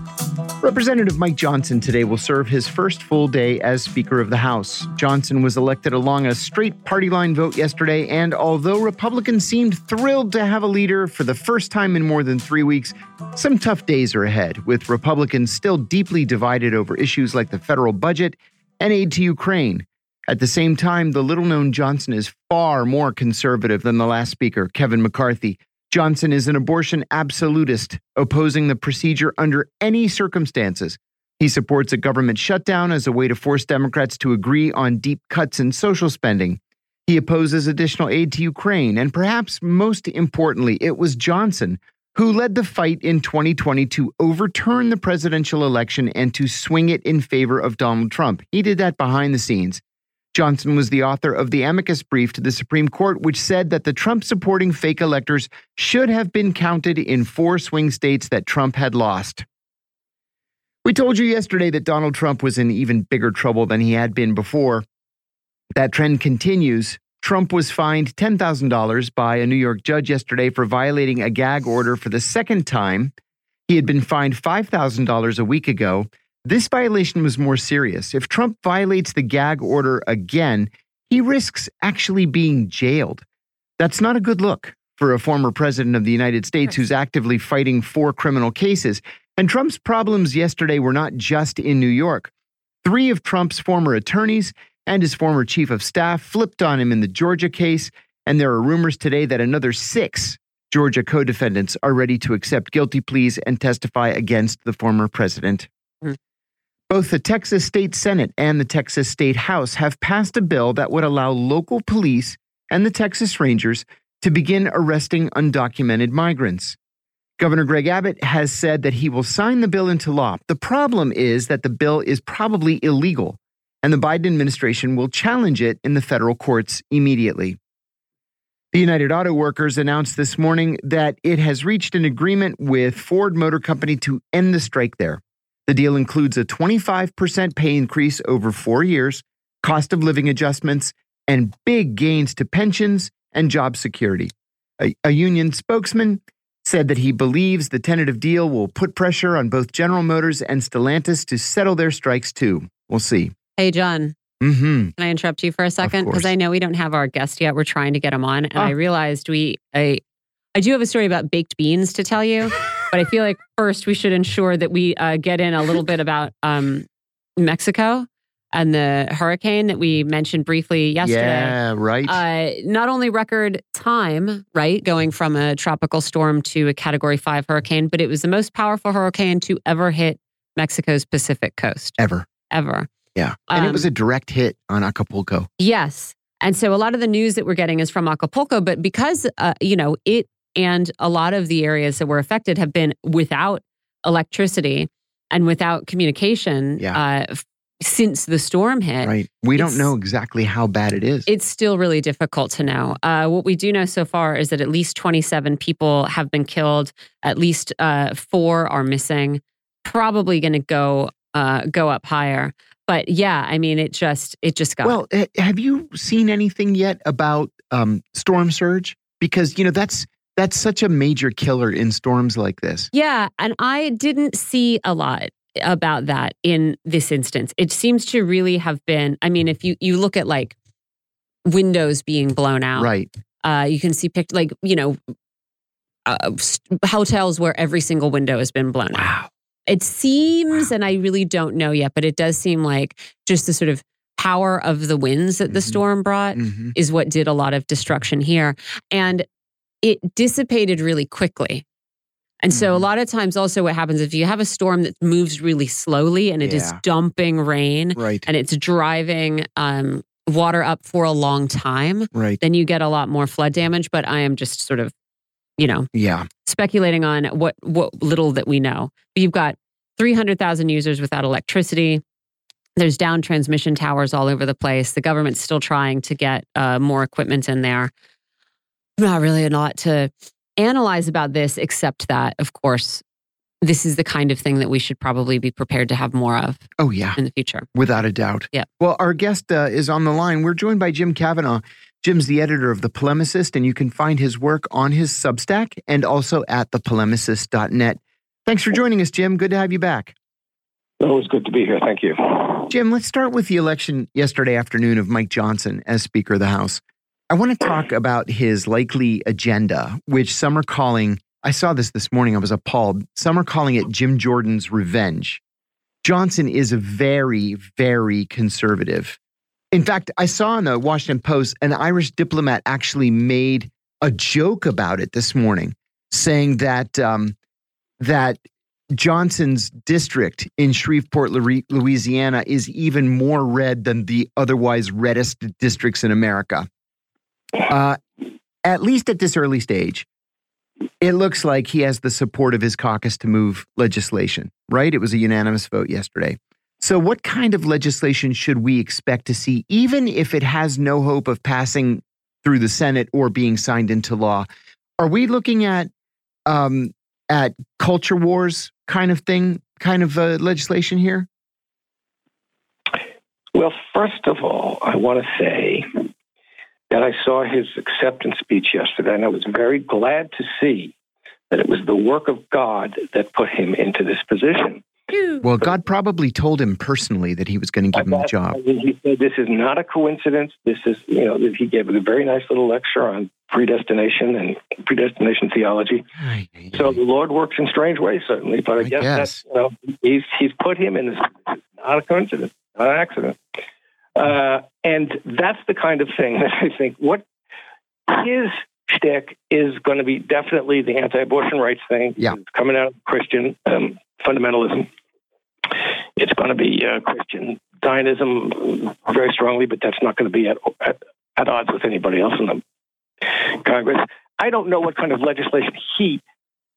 Representative Mike Johnson today will serve his first full day as Speaker of the House. Johnson was elected along a straight party line vote yesterday, and although Republicans seemed thrilled to have a leader for the first time in more than three weeks, some tough days are ahead, with Republicans still deeply divided over issues like the federal budget and aid to Ukraine. At the same time, the little known Johnson is far more conservative than the last speaker, Kevin McCarthy. Johnson is an abortion absolutist, opposing the procedure under any circumstances. He supports a government shutdown as a way to force Democrats to agree on deep cuts in social spending. He opposes additional aid to Ukraine, and perhaps most importantly, it was Johnson who led the fight in 2020 to overturn the presidential election and to swing it in favor of Donald Trump. He did that behind the scenes. Johnson was the author of the amicus brief to the Supreme Court, which said that the Trump supporting fake electors should have been counted in four swing states that Trump had lost. We told you yesterday that Donald Trump was in even bigger trouble than he had been before. That trend continues. Trump was fined $10,000 by a New York judge yesterday for violating a gag order for the second time. He had been fined $5,000 a week ago. This violation was more serious. If Trump violates the gag order again, he risks actually being jailed. That's not a good look for a former president of the United States who's actively fighting four criminal cases. And Trump's problems yesterday were not just in New York. Three of Trump's former attorneys and his former chief of staff flipped on him in the Georgia case, and there are rumors today that another six Georgia co defendants are ready to accept guilty pleas and testify against the former president. Mm. Both the Texas State Senate and the Texas State House have passed a bill that would allow local police and the Texas Rangers to begin arresting undocumented migrants. Governor Greg Abbott has said that he will sign the bill into law. The problem is that the bill is probably illegal, and the Biden administration will challenge it in the federal courts immediately. The United Auto Workers announced this morning that it has reached an agreement with Ford Motor Company to end the strike there. The deal includes a 25% pay increase over four years, cost of living adjustments, and big gains to pensions and job security. A, a, union spokesman said that he believes the tentative deal will put pressure on both General Motors and Stellantis to settle their strikes too. We'll see. Hey, John. Mm-hmm. Can I interrupt you for a second? Because I know we don't have our guest yet. We're trying to get him on, and I realized we I I do have a story about baked beans to tell you, (laughs) but I feel like first we should ensure that we uh, get in a little bit about um, Mexico and the hurricane that we mentioned briefly yesterday. Yeah, right. Uh, not only record time, right, going from a tropical storm to a Category Five hurricane, but it was the most powerful hurricane to ever hit Mexico's Pacific coast. Ever. Ever. Yeah. And um, it was a direct hit on Acapulco. Yes. And so a lot of the news that we're getting is from Acapulco, but because, uh, you know, it and a lot of the areas that were affected have been without electricity and without communication yeah. uh, since the storm hit. Right. We don't know exactly how bad it is. It's still really difficult to know. Uh, what we do know so far is that at least 27 people have been killed, at least uh, four are missing, probably going to go uh, go up higher. But yeah, I mean, it just it just got. Well, have you seen anything yet about um, storm surge? Because you know that's that's such a major killer in storms like this. Yeah, and I didn't see a lot about that in this instance. It seems to really have been. I mean, if you you look at like windows being blown out, right? Uh, you can see picked like you know uh, hotels where every single window has been blown wow. out. It seems, and I really don't know yet, but it does seem like just the sort of power of the winds that the mm-hmm. storm brought mm-hmm. is what did a lot of destruction here. And it dissipated really quickly. And mm-hmm. so a mm-hmm. lot of times also what happens if you have a storm that moves really slowly and it yeah. is dumping rain right. and it's driving um, water up for a long time, right. then you get a lot more flood damage. But I am just sort of you know, yeah, speculating on what what little that we know. But you've got 300,000 users without electricity. There's down transmission towers all over the place. The government's still trying to get uh, more equipment in there. Not really a lot to analyze about this, except that, of course, this is the kind of thing that we should probably be prepared to have more of. Oh, yeah. In the future. Without a doubt. Yeah. Well, our guest uh, is on the line. We're joined by Jim Kavanagh. Jim's the editor of The Polemicist, and you can find his work on his Substack and also at thepolemicist.net. Thanks for joining us, Jim. Good to have you back. Always good to be here. Thank you. Jim, let's start with the election yesterday afternoon of Mike Johnson as Speaker of the House. I want to talk about his likely agenda, which some are calling, I saw this this morning, I was appalled. Some are calling it Jim Jordan's revenge. Johnson is a very, very conservative. In fact, I saw in the Washington Post an Irish diplomat actually made a joke about it this morning, saying that um, that Johnson's district in Shreveport, Louisiana, is even more red than the otherwise reddest districts in America. Uh, at least at this early stage, it looks like he has the support of his caucus to move legislation, right? It was a unanimous vote yesterday. So, what kind of legislation should we expect to see, even if it has no hope of passing through the Senate or being signed into law? Are we looking at um, at culture wars kind of thing, kind of uh, legislation here? Well, first of all, I want to say that I saw his acceptance speech yesterday, and I was very glad to see that it was the work of God that put him into this position. Well, God probably told him personally that he was going to give him the job. He said, "This is not a coincidence. This is, you know." He gave a very nice little lecture on predestination and predestination theology. So the Lord works in strange ways, certainly. But I, I guess, guess, that's you know he's he's put him in this. It's not a coincidence, not an accident. Uh, and that's the kind of thing (laughs) that I think what his shtick is going to be definitely the anti-abortion rights thing. Yeah. It's coming out of Christian um, fundamentalism. It's going to be uh, Christian Zionism very strongly, but that's not going to be at, at, at odds with anybody else in the Congress. I don't know what kind of legislation he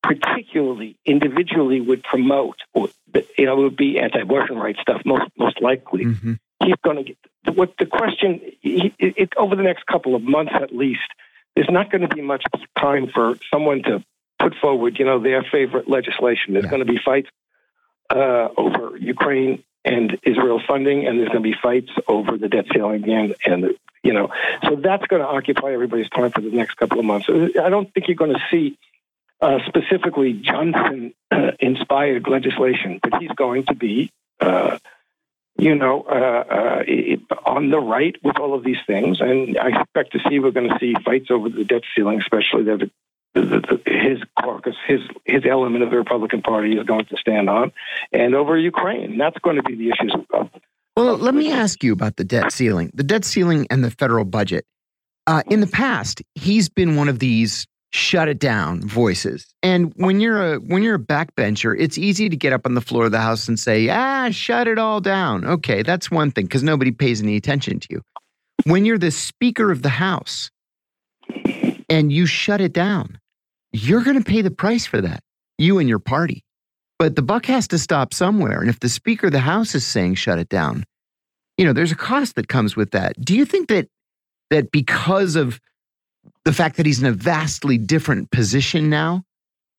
particularly individually would promote. Or, you know, it would be anti-abortion rights stuff most most likely. Mm-hmm. He's going to get what the question he, it, over the next couple of months at least. There's not going to be much time for someone to put forward, you know, their favorite legislation. There's yeah. going to be fights uh, over Ukraine and Israel funding, and there's going to be fights over the debt ceiling again, and you know, so that's going to occupy everybody's time for the next couple of months. I don't think you're going to see uh, specifically Johnson uh, inspired legislation, but he's going to be. Uh, you know, uh, uh, on the right with all of these things, and I expect to see we're going to see fights over the debt ceiling, especially the the, the, his caucus, his his element of the Republican Party is going to stand on, and over Ukraine. That's going to be the issues. Of, well, of let me ask you about the debt ceiling, the debt ceiling, and the federal budget. Uh, in the past, he's been one of these shut it down voices. And when you're a when you're a backbencher, it's easy to get up on the floor of the house and say, "Ah, shut it all down." Okay, that's one thing because nobody pays any attention to you. When you're the speaker of the house and you shut it down, you're going to pay the price for that, you and your party. But the buck has to stop somewhere. And if the Speaker of the House is saying shut it down, you know, there's a cost that comes with that. Do you think that that because of the fact that he's in a vastly different position now,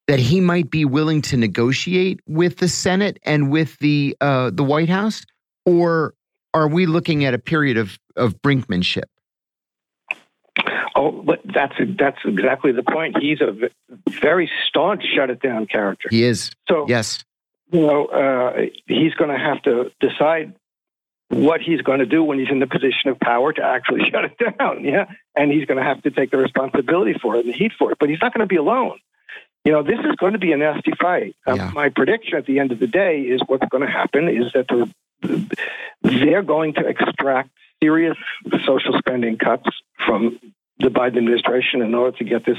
that he might be willing to negotiate with the Senate and with the uh, the White House, or are we looking at a period of of brinkmanship? Oh, but that's that's exactly the point. He's a very staunch shut it down character. He is. So yes, you know, uh, he's going to have to decide what he's going to do when he's in the position of power to actually (laughs) shut it down. Yeah, and he's going to have to take the responsibility for it and the heat for it. But he's not going to be alone. You know, this is going to be a nasty fight. Uh, yeah. my prediction at the end of the day is what's going to happen is that the, they're going to extract serious social spending cuts from the Biden administration in order to get this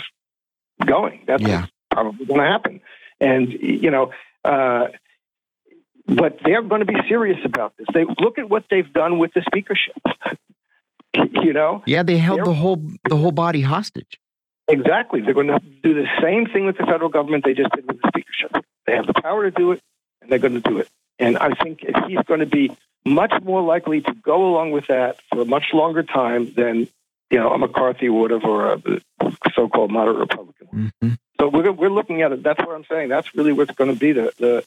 going. That's yeah. probably going to happen. And, you know, uh, but they're going to be serious about this. They look at what they've done with the speakership. (laughs) you know, yeah, they held the whole the whole body hostage. Exactly, they're going to do the same thing with the federal government they just did with the speakership. They have the power to do it, and they're going to do it. And I think he's going to be much more likely to go along with that for a much longer time than you know, a McCarthy would have, or a so-called moderate Republican. Mm-hmm. So we're we're looking at it. That's what I'm saying. That's really what's going to be the the,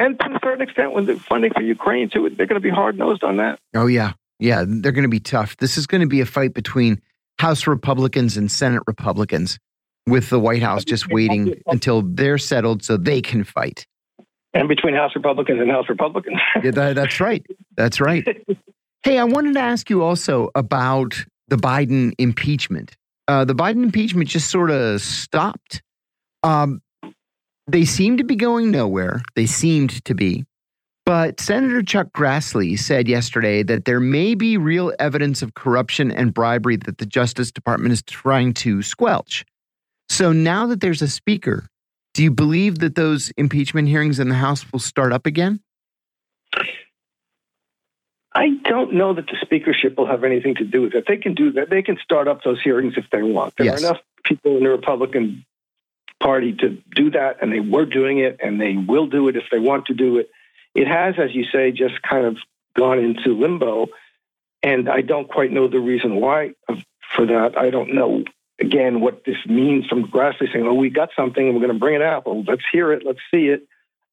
and to a certain extent, when the funding for Ukraine too, they're going to be hard nosed on that. Oh yeah, yeah, they're going to be tough. This is going to be a fight between House Republicans and Senate Republicans, with the White House just waiting until they're settled so they can fight. And between House Republicans and House Republicans. yeah, that, that's right. That's right. (laughs) Hey, I wanted to ask you also about the Biden impeachment. Uh, the Biden impeachment just sort of stopped. Um, they seem to be going nowhere. They seemed to be. But Senator Chuck Grassley said yesterday that there may be real evidence of corruption and bribery that the Justice Department is trying to squelch. So now that there's a speaker, do you believe that those impeachment hearings in the House will start up again? I don't know that the speakership will have anything to do with it. They can do that. They can start up those hearings if they want. There yes. are enough people in the Republican Party to do that, and they were doing it, and they will do it if they want to do it. It has, as you say, just kind of gone into limbo, and I don't quite know the reason why for that. I don't know again what this means from Grassley saying, "Oh, we got something, and we're going to bring it out. Well, let's hear it. Let's see it."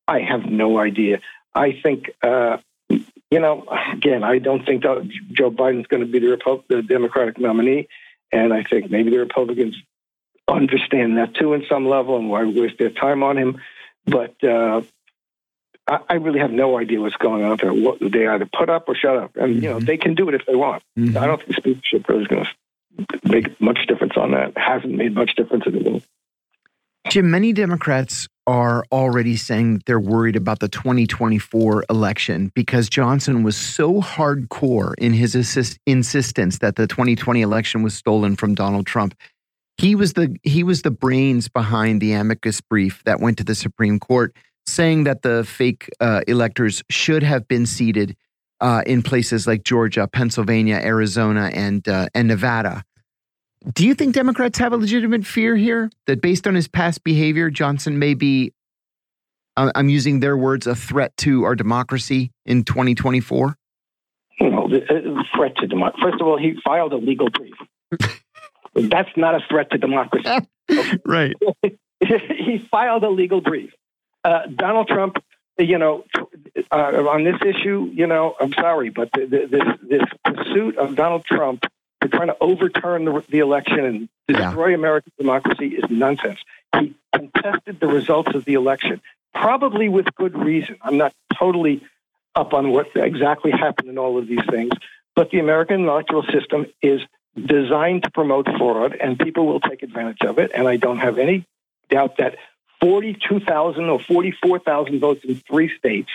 I have no idea. I think uh, you know, again, I don't think Joe Biden's going to be the, Repu- the Democratic nominee, and I think maybe the Republicans understand that too in some level and why waste their time on him. But uh, I, I really have no idea what's going on there. What, they either put up or shut up, and you know Mhm. they can do it if they want. Mhm. I don't think speakership really is going to make much difference on that. It hasn't made much difference at all. Jim, many Democrats are already saying that they're worried about the 2024 election because Johnson was so hardcore in his assist, insistence that the 2020 election was stolen from Donald Trump. He was the he was the brains behind the amicus brief that went to the Supreme Court, saying that the fake uh, electors should have been seated uh, in places like Georgia, Pennsylvania, Arizona, and uh, and Nevada. Do you think Democrats have a legitimate fear here that based on his past behavior, Johnson may be, I'm using their words, a threat to our democracy in 2024? You know, uh, threat to democracy. First of all, he filed a legal brief. That's not a threat to democracy. (laughs) Right. (laughs) he filed a legal brief. Uh, Donald Trump, you know, uh, on this issue, you know, I'm sorry, but the, the, this this pursuit of Donald Trump to trying to overturn the, the election and destroy American democracy is nonsense. He contested the results of the election, probably with good reason. I'm not totally up on what exactly happened in all of these things, but the American electoral system is designed to promote fraud, and people will take advantage of it. And I don't have any doubt that 42,000 or 44,000 votes in three states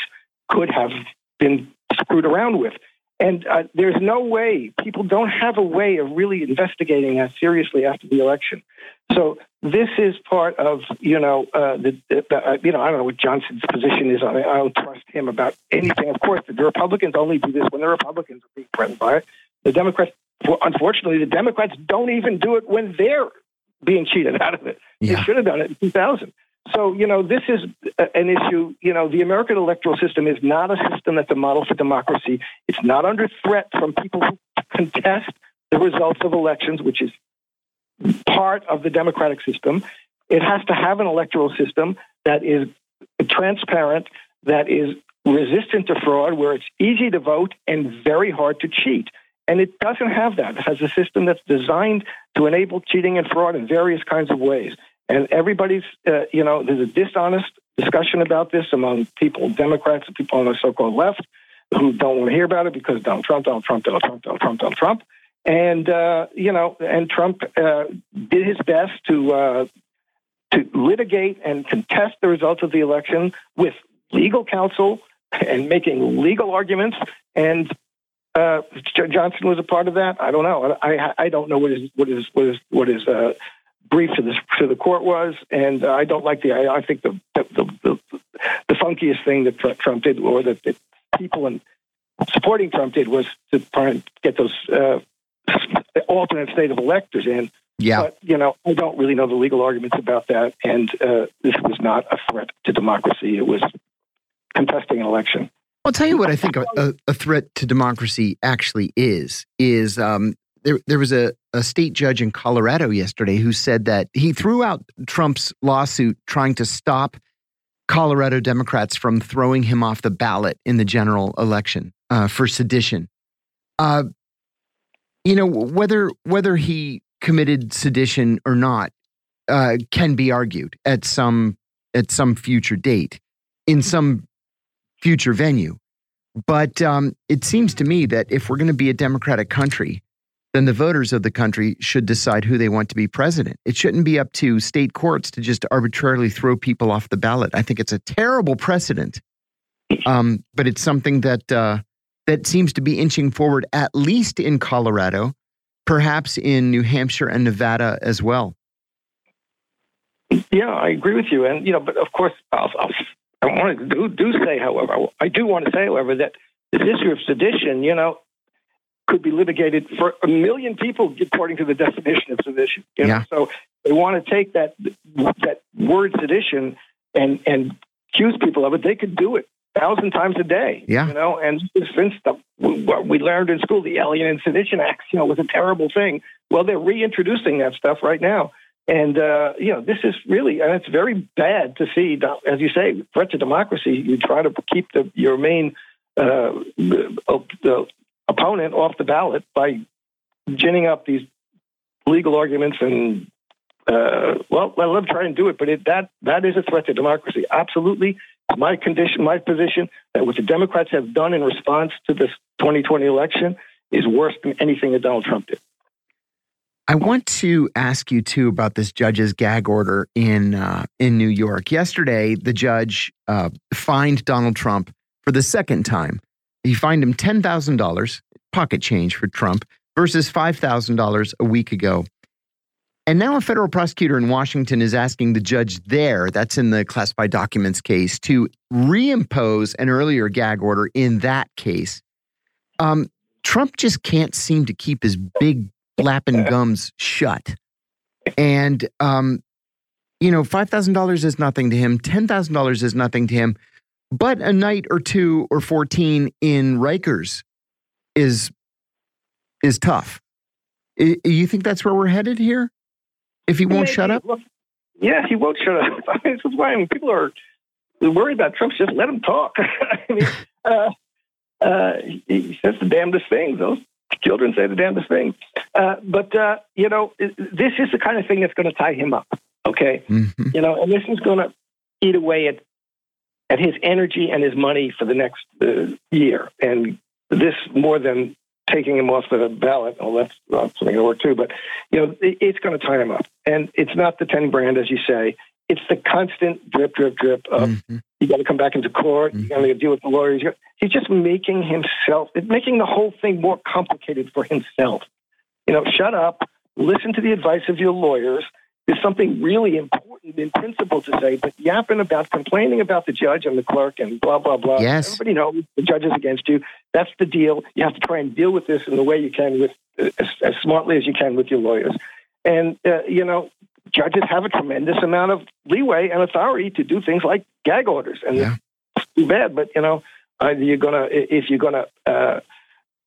could have been screwed around with. And uh, there's no way, people don't have a way of really investigating that seriously after the election. So this is part of, you know, uh, the, the, uh, you know, I don't know what Johnson's position is on it. I don't trust him about anything. Of course, the Republicans only do this when the Republicans are being threatened by it. The Democrats, unfortunately, the Democrats don't even do it when they're being cheated out of it. Yeah. They should have done it in 2000. So, you know, this is an issue. You know, the American electoral system is not a system that's a model for democracy. It's not under threat from people who contest the results of elections, which is part of the democratic system. It has to have an electoral system that is transparent, that is resistant to fraud, where it's easy to vote and very hard to cheat. And it doesn't have that. It has a system that's designed to enable cheating and fraud in various kinds of ways. And everybody's, uh, you know, there's a dishonest discussion about this among people, Democrats and people on the so called left, who don't want to hear about it because Donald Trump, Donald Trump, Donald Trump, Donald Trump, Donald Trump. And, uh, you know, and Trump uh, did his best to, uh, to litigate and contest the results of the election with legal counsel and making legal arguments. And uh, Johnson was a part of that. I don't know. I I don't know what his what his what his what his uh, brief to the to the court was, and uh, I don't like the. I, I think the the, the the the funkiest thing that Trump did, or that, that people in supporting Trump did, was to try and get those uh, alternate state of electors in. Yeah. But you know, I don't really know the legal arguments about that, and uh, this was not a threat to democracy. It was contesting an election. I'll tell you what I think a, a, threat to democracy actually is. Is um, there there was a, a state judge in Colorado yesterday who said that he threw out Trump's lawsuit trying to stop Colorado Democrats from throwing him off the ballot in the general election uh, for sedition. Uh, you know whether whether he committed sedition or not uh, can be argued at some at some future date in some future venue. But um, it seems to me that if we're going to be a democratic country, then the voters of the country should decide who they want to be president. It shouldn't be up to state courts to just arbitrarily throw people off the ballot. I think it's a terrible precedent, um, but it's something that uh, that seems to be inching forward, at least in Colorado, perhaps in New Hampshire and Nevada as well. Yeah, I agree with you, and you know, but of course, I'll, I'll, I want to do, do say, however, I do want to say, however, that this issue of sedition, you know, could be litigated for a million people according to the definition of sedition. You know? Yeah. So they want to take that that word sedition and and accuse people of it. They could do it a thousand times a day. Yeah. You know, and since the, what we learned in school, the Alien and Sedition Acts, you know, was a terrible thing. Well, they're reintroducing that stuff right now. And uh, you know, this is really, and it's very bad to see. As you say, threat to democracy. You try to keep the, your main uh, the opponent off the ballot by ginning up these legal arguments and uh, well, I love trying to do it, but it, that that is a threat to democracy. Absolutely, my condition, my position that what the Democrats have done in response to this 2020 election is worse than anything that Donald Trump did. I want to ask you too about this judge's gag order in uh, in New York. Yesterday, the judge uh, fined Donald Trump for the second time. He fined him ten thousand dollars, pocket change for Trump, versus five thousand dollars a week ago. And now a federal prosecutor in Washington is asking the judge there, that's in the classified documents case, to reimpose an earlier gag order in that case. Um, Trump just can't seem to keep his big flapping gums shut. (laughs) And, um, you know, $5,000 is nothing to him, $10,000 is nothing to him, but a night or two or 14 in Rikers is is tough. You think that's where we're headed here? If he won't shut up? Yeah, he won't shut up. (laughs) I mean, this is why I people are worried about Trump. Just let him talk. (laughs) I mean, uh, uh, he says the damnedest things. Those children say the damnedest thing. Uh, but, uh, you know, this is the kind of thing that's going to tie him up, okay? Mm-hmm. You know, and this is going to eat away at, at his energy and his money for the next uh, year. And this more than taking him off the ballot. Well, that's, that's something to work too. But you know, it, it's going to tie him up, and it's not the ten grand as you say. It's the constant drip, drip, drip of mm-hmm. you got to come back into court. Mm-hmm. You got to deal with the lawyers. He's just making himself, making the whole thing more complicated for himself. You know, shut up. Listen to the advice of your lawyers there's something really important in principle to say, but yapping about complaining about the judge and the clerk and blah, blah, blah. Yes. Everybody knows the judge is against you. That's the deal. You have to try and deal with this in the way you can with as, as smartly as you can with your lawyers. And, uh, you know, judges have a tremendous amount of leeway and authority to do things like gag orders. And yeah. it's too bad, but, you know, either you're going to, if you're going to, uh,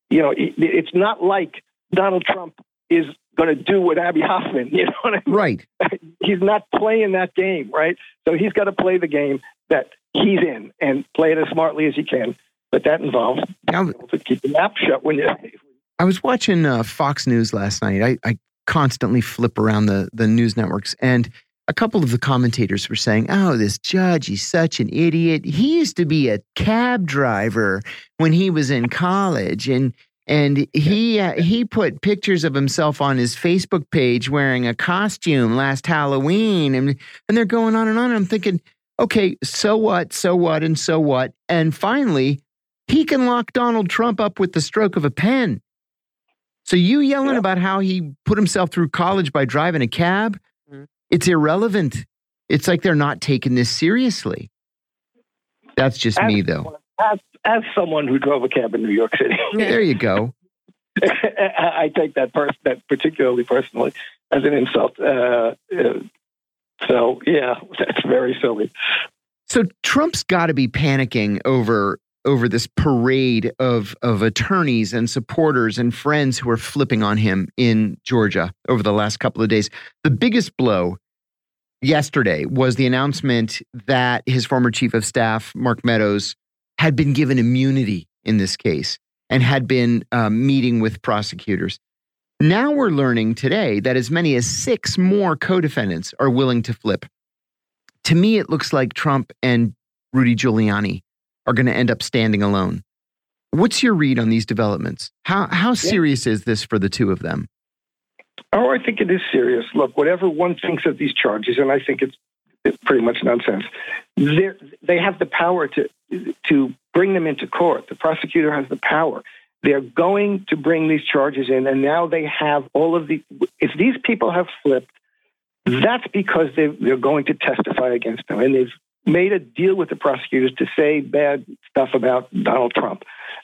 you know, it's not like Donald Trump is going to do what Abbie Hoffman, (laughs) you know what I mean? Right. (laughs) he's not playing that game, right? So he's got to play the game that he's in and play it as smartly as he can. But that involves now, to keep the mouth shut when you. (laughs) I was watching uh, Fox News last night. I, I constantly flip around the the news networks, and a couple of the commentators were saying, "Oh, this judge, he's such an idiot. He used to be a cab driver when he was in college, and and he uh, he put pictures of himself on his Facebook page wearing a costume last Halloween, and and they're going on and on. And I'm thinking, okay, so what, so what, and so what, and finally, he can lock Donald Trump up with the stroke of a pen. So you yelling yeah. about how he put himself through college by driving a cab, mm-hmm. it's irrelevant. It's like they're not taking this seriously. That's just me, though as, as someone who drove a cab in New York City. (laughs) there you go. (laughs) I take that pers- that particularly personally as an insult. Uh, uh, so yeah, (laughs) that's very silly. So Trump's got to be panicking over over this parade of of attorneys and supporters and friends who are flipping on him in Georgia over the last couple of days. The biggest blow yesterday was the announcement that his former chief of staff Mark Meadows had been given immunity in this case and had been uh, meeting with prosecutors. Now we're learning today that as many as six more co defendants are willing to flip. To me, it looks like Trump and Rudy Giuliani are going to end up standing alone. What's your read on these developments? How, how serious is this for the two of them? Oh, I think it is serious. Look, whatever one thinks of these charges, and I think it's, it's pretty much nonsense, they have the power to to bring them into court. The prosecutor has the power. They're going to bring these charges in, and now they have all of the. If these people have flipped, that's because they, they're going to testify against them, and they've made a deal with the prosecutors to say bad stuff about Donald Trump.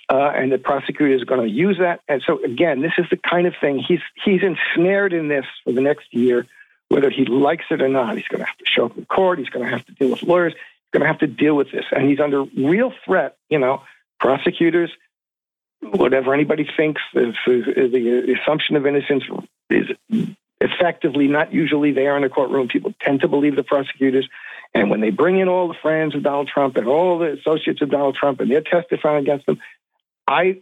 Uh, and the prosecutor is going to use that. And so, again, this is the kind of thing he's he's ensnared in this for the next year, whether he likes it or not. He's going to have to show up in court. He's going to have to deal with lawyers He's going to have to deal with this. And he's under real threat. You know, prosecutors, whatever anybody thinks, the, the assumption of innocence is effectively not usually there in the courtroom. People tend to believe the prosecutors. And when they bring in all the friends of Donald Trump and all the associates of Donald Trump and they're testifying against them, I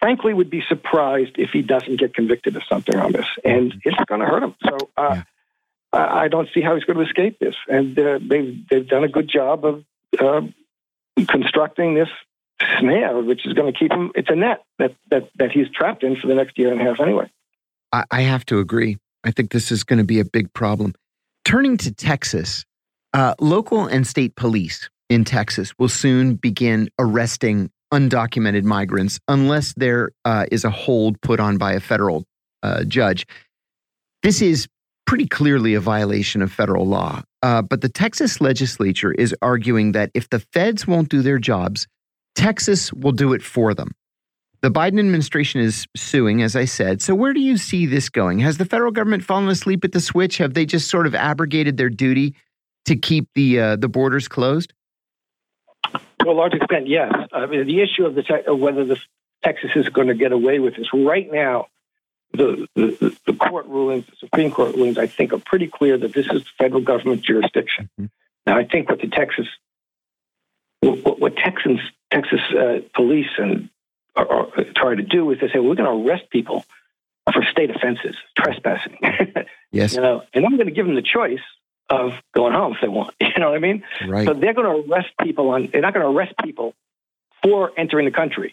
frankly would be surprised if he doesn't get convicted of something on this. And it's going to hurt him. So, uh, yeah I, I don't see how he's going to escape this. And uh, they've they've done a good job of uh, constructing this snare, which is going to keep him. It's a net that that that he's trapped in for the next year and a half anyway. I, I have to agree. I think this is going to be a big problem. Turning to Texas, uh, local and state police in Texas will soon begin arresting undocumented migrants unless there uh, is a hold put on by a federal uh, judge. This is pretty clearly a violation of federal law. Uh, but the Texas legislature is arguing that if the feds won't do their jobs, Texas will do it for them. The Biden administration is suing, as I said. So, where do you see this going? Has the federal government fallen asleep at the switch? Have they just sort of abrogated their duty to keep the uh, the borders closed? To a large extent, yes. I mean, the issue of the te- of whether the Texas is going to get away with this right now, the, the the court rulings, the Supreme Court rulings, I think, are pretty clear that this is federal government jurisdiction. Mm-hmm. Now, I think what the Texas what, what Texans Texas uh, police and are, are trying to do is they say well, we're going to arrest people for state offenses, trespassing. (laughs) yes, you know, and I'm going to give them the choice of going home if they want. (laughs) You know what I mean? Right. So they're going to arrest people on. They're not going to arrest people for entering the country,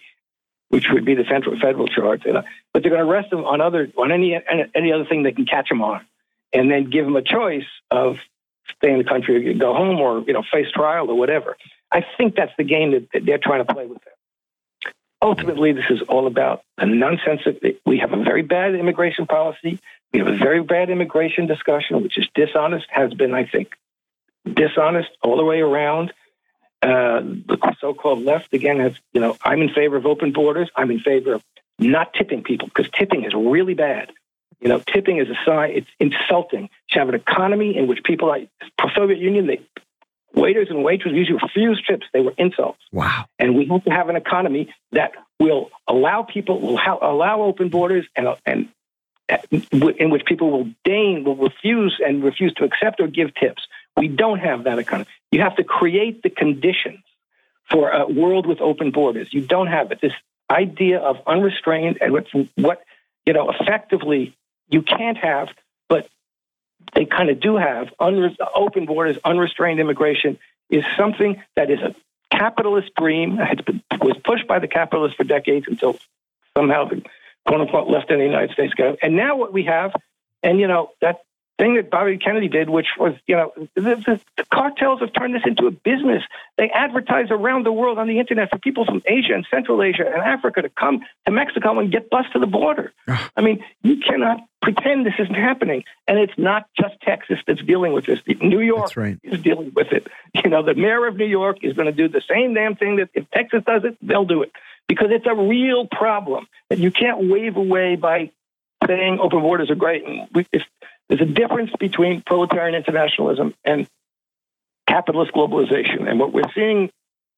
which would be the central federal charge. But they're going to arrest them on other on any any other thing they can catch them on, and then give them a choice of stay in the country, go home, or you know face trial or whatever. I think that's the game that, they're trying to play with them. Ultimately, this is all about the nonsense that we have a very bad immigration policy. We have a very bad immigration discussion, which is dishonest, has been, I think, dishonest all the way around. Uh, the so-called left again has, you know, I'm in favor of open borders. I'm in favor of not tipping people because tipping is really bad. You know, tipping is a sign; it's insulting. You have an economy in which people like the Soviet Union, they waiters and waitresses usually refuse tips; they were insults. Wow! And we have to have an economy that will allow people, will allow open borders, and and in which people will deign, will refuse and refuse to accept or give tips. We don't have that economy. You have to create the conditions for a world with open borders. You don't have it. This idea of unrestrained and what, what you know, effectively you can't have, but they kind of do have unre- open borders, unrestrained immigration is something that is a capitalist dream. It was pushed by the capitalists for decades until somehow quote unquote left in the United States go. And now what we have, and you know, that thing that Bobby Kennedy did, which was, you know, the, the, the, cartels have turned this into a business. They advertise around the world on the internet for people from Asia and Central Asia and Africa to come to Mexico and get bused to the border. (sighs) I mean, you cannot pretend this isn't happening. And it's not just Texas that's dealing with this. New York right. is dealing with it. You know, the mayor of New York is going to do the same damn thing that if Texas does it, they'll do it because it's a real problem that you can't wave away by saying open borders are great. And we, if, there's a difference between proletarian internationalism and capitalist globalization. And what we're seeing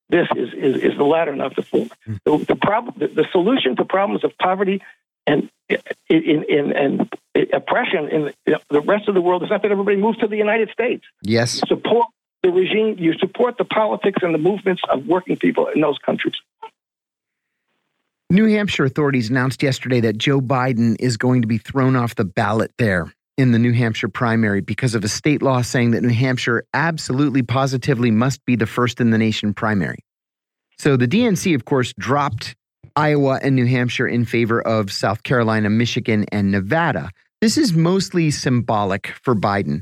this is, is, is the latter, not the former. Hmm. The, the, problem, the, the solution to problems of poverty and in, in, in, oppression in the rest of the world is not that everybody moves to the United States. Yes. You support the regime, you support the politics and the movements of working people in those countries. New Hampshire authorities announced yesterday that Joe Biden is going to be thrown off the ballot there in the New Hampshire primary because of a state law saying that New Hampshire absolutely positively must be the first in the nation primary. So the DNC, of course, dropped Iowa and New Hampshire in favor of South Carolina, Michigan, and Nevada. This is mostly symbolic for Biden.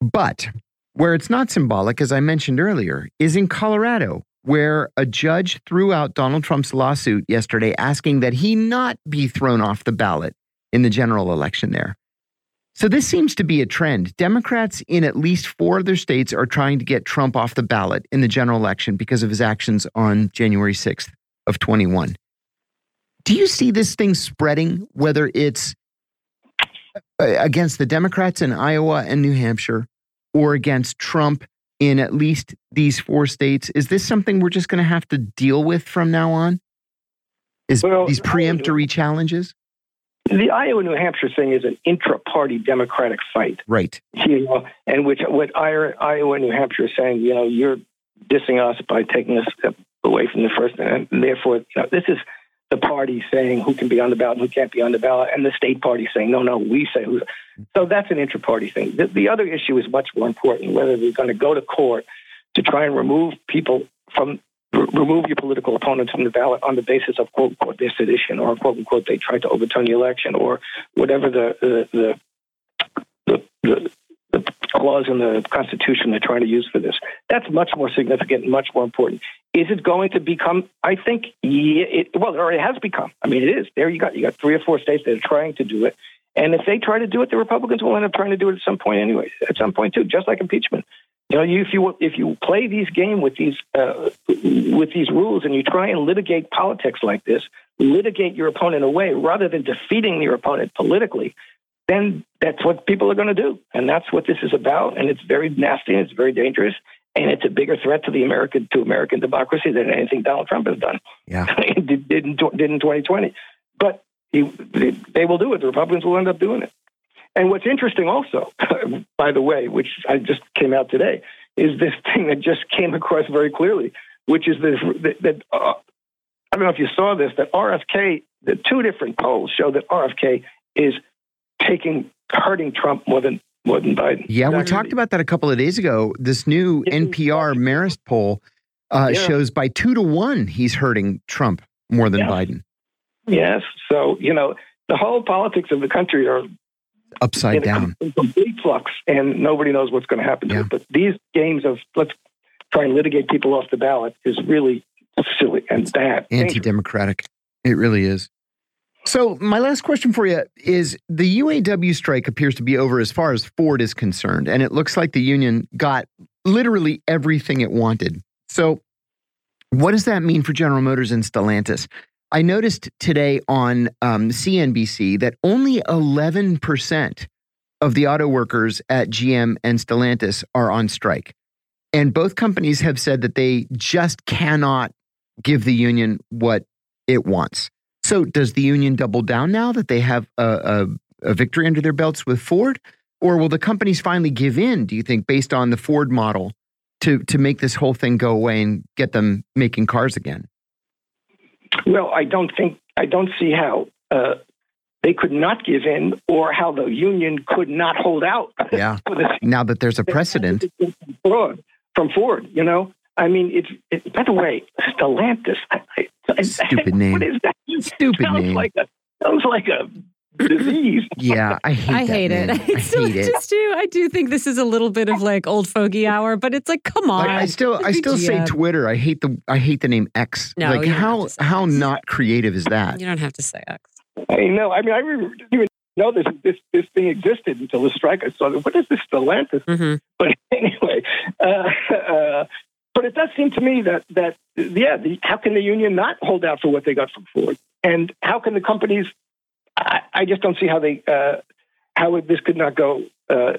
But where it's not symbolic, as I mentioned earlier, is in Colorado, where a judge threw out Donald Trump's lawsuit yesterday asking that he not be thrown off the ballot in the general election there. So this seems to be a trend. Democrats in at least four other states are trying to get Trump off the ballot in the general election because of his actions on January 6th of 21. Do you see this thing spreading, whether it's uh, against the Democrats in Iowa and New Hampshire or against Trump in at least these four states? Is this something we're just going to have to deal with from now on? Is well, these preemptory challenges? The Iowa New Hampshire thing is an intra party Democratic fight. Right. You know, and which what Iowa New Hampshire is saying, you know, you're dissing us by taking us away from the first, and therefore, you know, this is the party saying who can be on the ballot and who can't be on the ballot, and the state party saying, no, no, we say who. So that's an intra party thing. The, the other issue is much more important whether they're going to go to court to try and remove people from remove your political opponents from the ballot on the basis of quote unquote their sedition or quote unquote they tried to overturn the election or whatever the the the, the, the clause in the Constitution they're trying to use for this. That's much more significant and much more important. Is it going to become? I think, yeah, it, well, it already has become. I mean, it is. There you got you got three or four states that are trying to do it, and if they try to do it, the Republicans will end up trying to do it at some point anyway. At some point too, just like impeachment. You know, you, if you if you play these game with these uh, with these rules and you try and litigate politics like this, litigate your opponent away rather than defeating your opponent politically, then that's what people are going to do, and that's what this is about. And it's very nasty and it's very dangerous, and it's a bigger threat to the American to American democracy than anything Donald Trump has done. Yeah, (laughs) did, did in 2020, but he, they will do it. The Republicans will end up doing it. And what's interesting also, (laughs) by the way, which I just came out today, is this thing that just came across very clearly, which is this that, that uh, I don't know if you saw this, that RFK, the two different polls show that RFK is taking hurting Trump more than more than Biden. Yeah, we talked about that a couple of days ago. This new NPR Marist poll uh, yeah. shows by two to one he's hurting Trump more than Biden. Yes, so you know the whole politics of the country are upside down, complete flux, and nobody knows what's going to happen. Yeah. But these games of let's try and litigate people off the ballot is really silly and bad, anti-democratic. It really is. So, my last question for you is the UAW strike appears to be over as far as Ford is concerned, and it looks like the union got literally everything it wanted. So, what does that mean for General Motors and Stellantis? I noticed today on um, CNBC that only 11% of the auto workers at GM and Stellantis are on strike. And both companies have said that they just cannot give the union what it wants. So, does the union double down now that they have a, a, a victory under their belts with Ford? Or will the companies finally give in, do you think, based on the Ford model to, to make this whole thing go away and get them making cars again? Well, I don't think I don't see how uh, they could not give in, or how the union could not hold out. (laughs) Yeah. now that there's a precedent fraud from Ford, you know. I mean, it's it, by the way, Stellantis. I, I, Stupid name. What is that? (laughs) Stupid sounds name. Like a, sounds like a disease. (laughs) Yeah, I hate. I hate it. (laughs) I, I still hate it. just do. I do think this is a little bit of like old fogey hour, but it's like, come on. I, I still, I still say Twitter. I hate the, I hate the name X. No, like how, have to say how X. not creative is that? You don't have to say X. I know. I mean, I didn't even know this this this thing existed until the strike. I saw it. What is this Stellantis? hmm But (laughs) anyway, uh, uh, but it does seem to me that that yeah, the, how can the union not hold out for what they got from Ford, and how can the companies? I, I just don't see how they uh, how this could not go uh,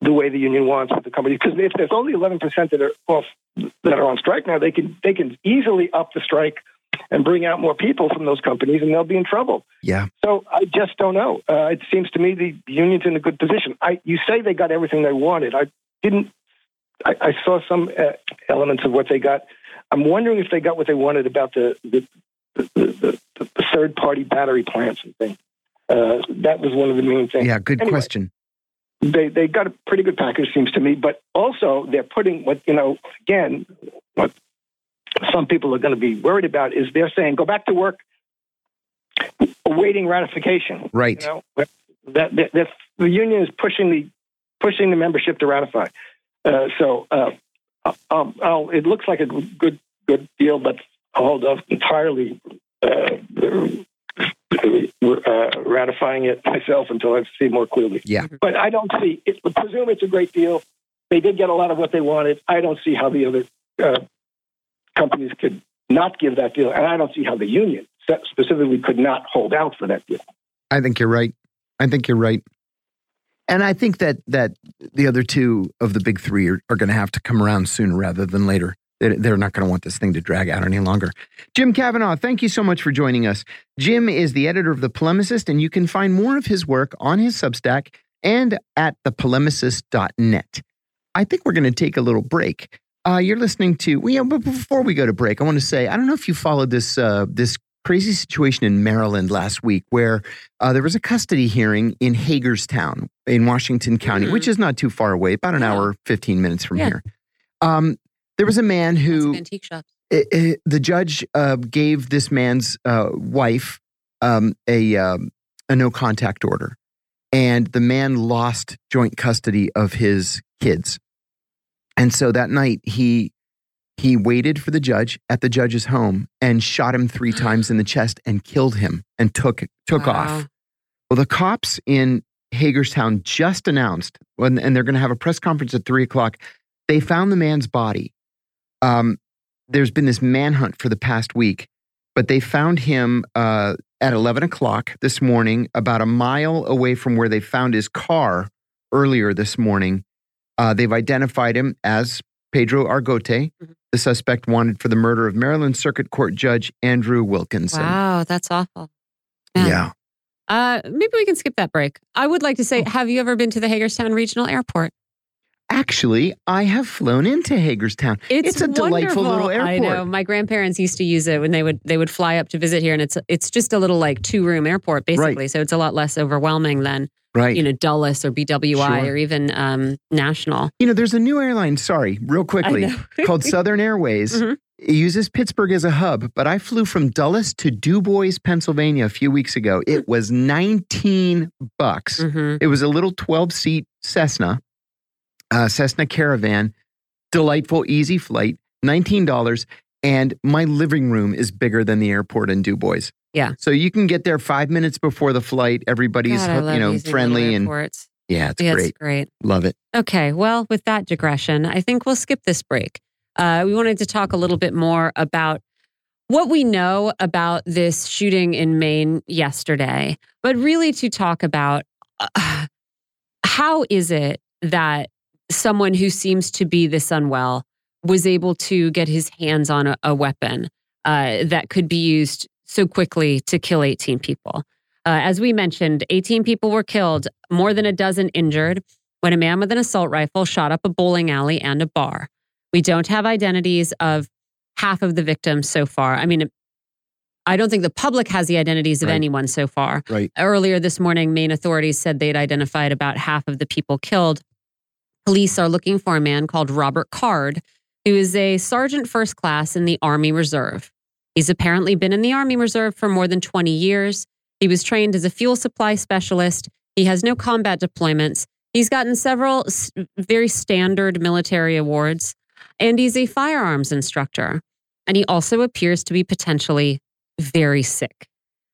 the way the union wants with the companies. Because if there's only 11 percent that are off that are on strike now, they can they can easily up the strike and bring out more people from those companies, and they'll be in trouble. Yeah. So I just don't know. Uh, it seems to me the union's in a good position. I, you say they got everything they wanted. I didn't. I, I saw some uh, elements of what they got. I'm wondering if they got what they wanted about the the, the, the, the, the third party battery plants and things. Uh, that was one of the main things. Yeah. Good Anyway, question. They they got a pretty good package, seems to me. But also they're putting what you know again. What some people are going to be worried about is they're saying go back to work, awaiting ratification. Right. You know, that, that, that the union is pushing the pushing the membership to ratify. Uh, so uh, I'll, I'll, it looks like a good good deal, but I'll hold off entirely uh, uh, ratifying it myself until I see more clearly. Yeah. But I don't see. It, presume it's a great deal. They did get a lot of what they wanted. I don't see how the other uh, companies could not give that deal, and I don't see how the union specifically could not hold out for that deal. I think you're right. I think you're right. And I think that that the other two of the big three are, are going to have to come around sooner rather than later. They're, they're not going to want this thing to drag out any longer. Jim Kavanagh, thank you so much for joining us. Jim is the editor of The Polemicist, and you can find more of his work on his Substack and at thepolemicist.net. I think we're going to take a little break. Uh, you're listening to, well, yeah, but before we go to break, I want to say, I don't know if you followed this uh, this crazy situation in Maryland last week where uh, there was a custody hearing in Hagerstown in Washington County, Mhm. which is not too far away, about an Yeah. hour, 15 minutes from Yeah. here. Um, there was a man who antique shops. i- i- the judge uh, gave this man's uh, wife um, a um, a no contact order, and the man lost joint custody of his kids, and so that night he he waited for the judge at the judge's home and shot him three times in the (gasps) chest and killed him and took took Wow. off. Well, the cops in Hagerstown just announced, when, and they're going to have a press conference at three o'clock. They found the man's body. Um, there's been this manhunt for the past week, but they found him uh, at 11 o'clock this morning, about a mile away from where they found his car earlier this morning. Uh, they've identified him as Pedro Argote, Mhm. the suspect wanted for the murder of Maryland Circuit Court Judge Andrew Wilkinson. Wow, that's awful. Man. Yeah. Uh, maybe we can skip that break. I would like to say, Oh. have you ever been to the Hagerstown Regional Airport? Actually, I have flown into Hagerstown. It's a delightful little wonderful. I know. airport. My grandparents used to use it when they would they would fly up to visit here, and it's it's just a little like two room airport basically. So it's a lot less overwhelming than Right. you know Dulles or BWI Sure. or even um, National. You know, there's a new airline, sorry, real quickly, (laughs) called Southern Airways. Mhm. It uses Pittsburgh as a hub, but I flew from Dulles to Du Bois, Pennsylvania a few weeks ago. It was 19 bucks. Mhm. It was a little 12 seat Cessna, uh, Cessna Caravan, delightful, easy flight, $19. And my living room is bigger than the airport in Du Bois. Yeah. So you can get there five minutes before the flight. Everybody's, God, you know, friendly and yeah, it's Yeah, great. It's great. Love it. Okay, well, with that digression, I think we'll skip this break. Uh, we wanted to talk a little bit more about what we know about this shooting in Maine yesterday, but really to talk about uh, (sighs) how is it that someone who seems to be this unwell was able to get his hands on a, a weapon uh, that could be used so quickly to kill 18 people. Uh, as we mentioned, 18 people were killed, more than a dozen injured when a man with an assault rifle shot up a bowling alley and a bar. We don't have identities of half of the victims so far. I mean, I don't think the public has the identities of Right. anyone so far. Right. Earlier this morning, Maine authorities said they'd identified about half of the people killed. Police are looking for a man called Robert Card, who is a sergeant first class in the Army Reserve. He's apparently been in the Army Reserve for more than 20 years. He was trained as a fuel supply specialist. He has no combat deployments. He's gotten several very standard military awards, and he's a firearms instructor. And he also appears to be potentially very sick.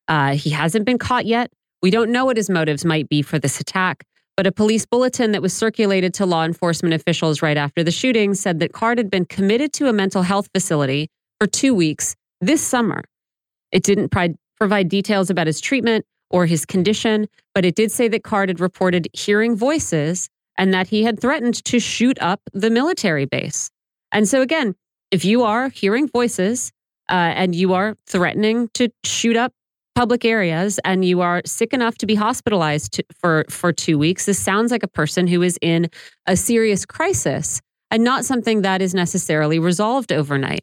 Uh, he hasn't been caught yet. We don't know what his motives might be for this attack, but a police bulletin that was circulated to law enforcement officials right after the shooting said that Card had been committed to a mental health facility for two weeks this summer. It didn't provide details about his treatment or his condition, but it did say that Card had reported hearing voices and that he had threatened to shoot up the military base. And so, again, if you are hearing voices uh, and you are threatening to shoot up public areas and you are sick enough to be hospitalized to, for for 2 weeks this sounds like a person who is in a serious crisis and not something that is necessarily resolved overnight.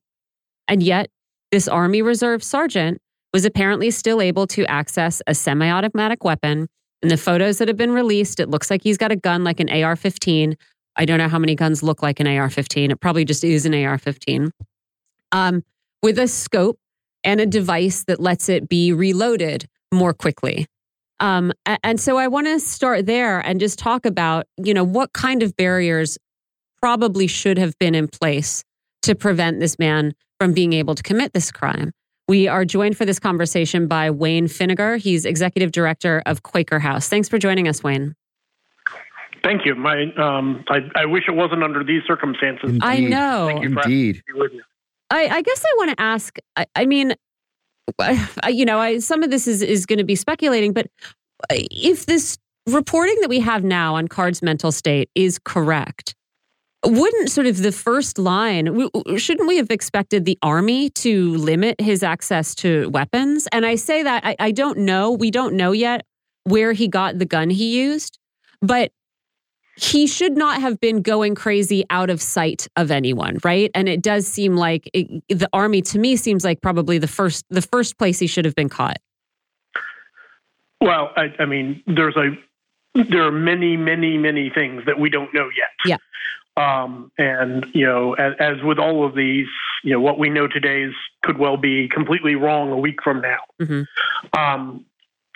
And yet this army reserve sergeant was apparently still able to access a semi-automatic weapon. In the photos that have been released it looks like he's got a gun like an AR-15 I don't know how many guns look like an AR-15 it probably just is an AR-15 um, with a scope and a device that lets it be reloaded more quickly. Um, and so I want to start there and just talk about, you know, what kind of barriers probably should have been in place to prevent this man from being able to commit this crime. We are joined for this conversation by Wayne Finnegar. He's executive director of Quaker House. Thanks for joining us, Wayne. Thank you. My, um, I, I wish it wasn't under these circumstances. I know. Thank you. Indeed. I, I guess I want to ask. I, I mean, I, you know, I, some of this is is going to be speculating, but uh, if this reporting that we have now on Card's mental state is correct, wouldn't sort of the first line shouldn't we have expected the army to limit his access to weapons? And I say that I, I don't know. We don't know yet where he got the gun he used, but he should not have been going crazy out of sight of anyone, right? And it does seem like it, the army to me seems like probably the first the first place he should have been caught. Well, I, I mean, there's a there are many, many, many things that we don't know yet. Yeah. Um, and you know, as, as, with all of these, you know, what we know today is could well be completely wrong a week from now. Mm-hmm. Um,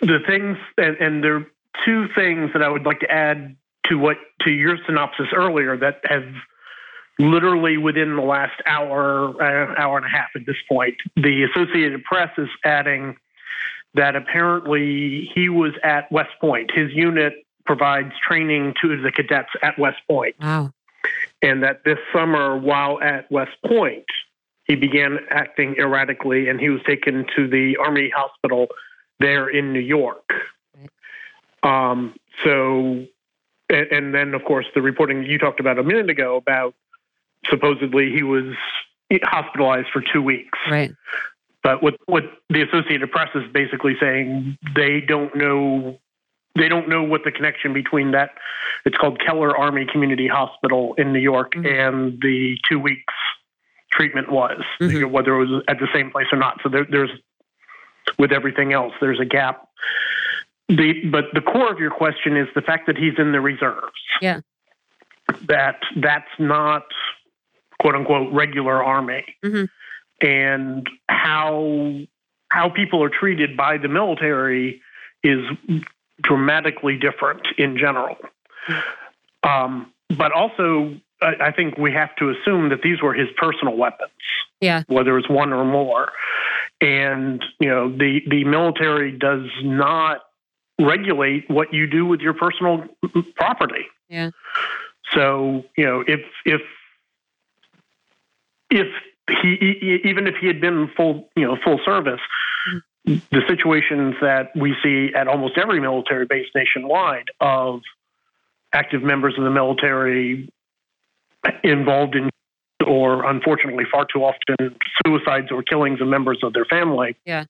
the things, and, and there are two things that I would like to add to what to your synopsis earlier that have literally within the last hour, uh, hour and a half at this point. The Associated Press is adding that apparently he was at West Point. His unit provides training to the cadets at West Point. Wow. And that this summer, while at West Point, he began acting erratically and he was taken to the Army hospital there in New York. Um, so and, and then, of course, the reporting you talked about a minute ago about supposedly he was hospitalized for two weeks. Right. But what what the Associated Press is basically saying, they don't know they don't know what the connection between that it's called Keller Army Community Hospital in New York mm-hmm. and the two weeks treatment was, mm-hmm. whether it was at the same place or not. So there, there's with everything else, there's a gap. The but the core of your question is the fact that he's in the reserves. Yeah. That that's not quote unquote regular army. Mm-hmm. And how how people are treated by the military is dramatically different in general. Um, but also, I, I think we have to assume that these were his personal weapons. Yeah. Whether it's one or more. And, you know, the, the military does not regulate what you do with your personal property. Yeah. So you know if if if he even if he had been full you know full service, mm-hmm. the situations that we see at almost every military base nationwide of active members of the military involved in or unfortunately far too often suicides or killings of members of their family. Yeah.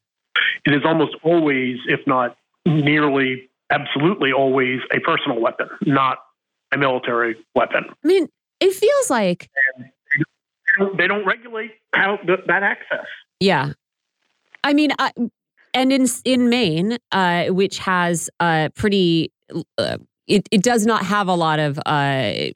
It is almost always, if not nearly absolutely always a personal weapon, not a military weapon. I mean, it feels like they don't regulate how th- that access. Yeah, I mean, I, and in in Maine, uh, which has a pretty, uh, it it does not have a lot of. Uh,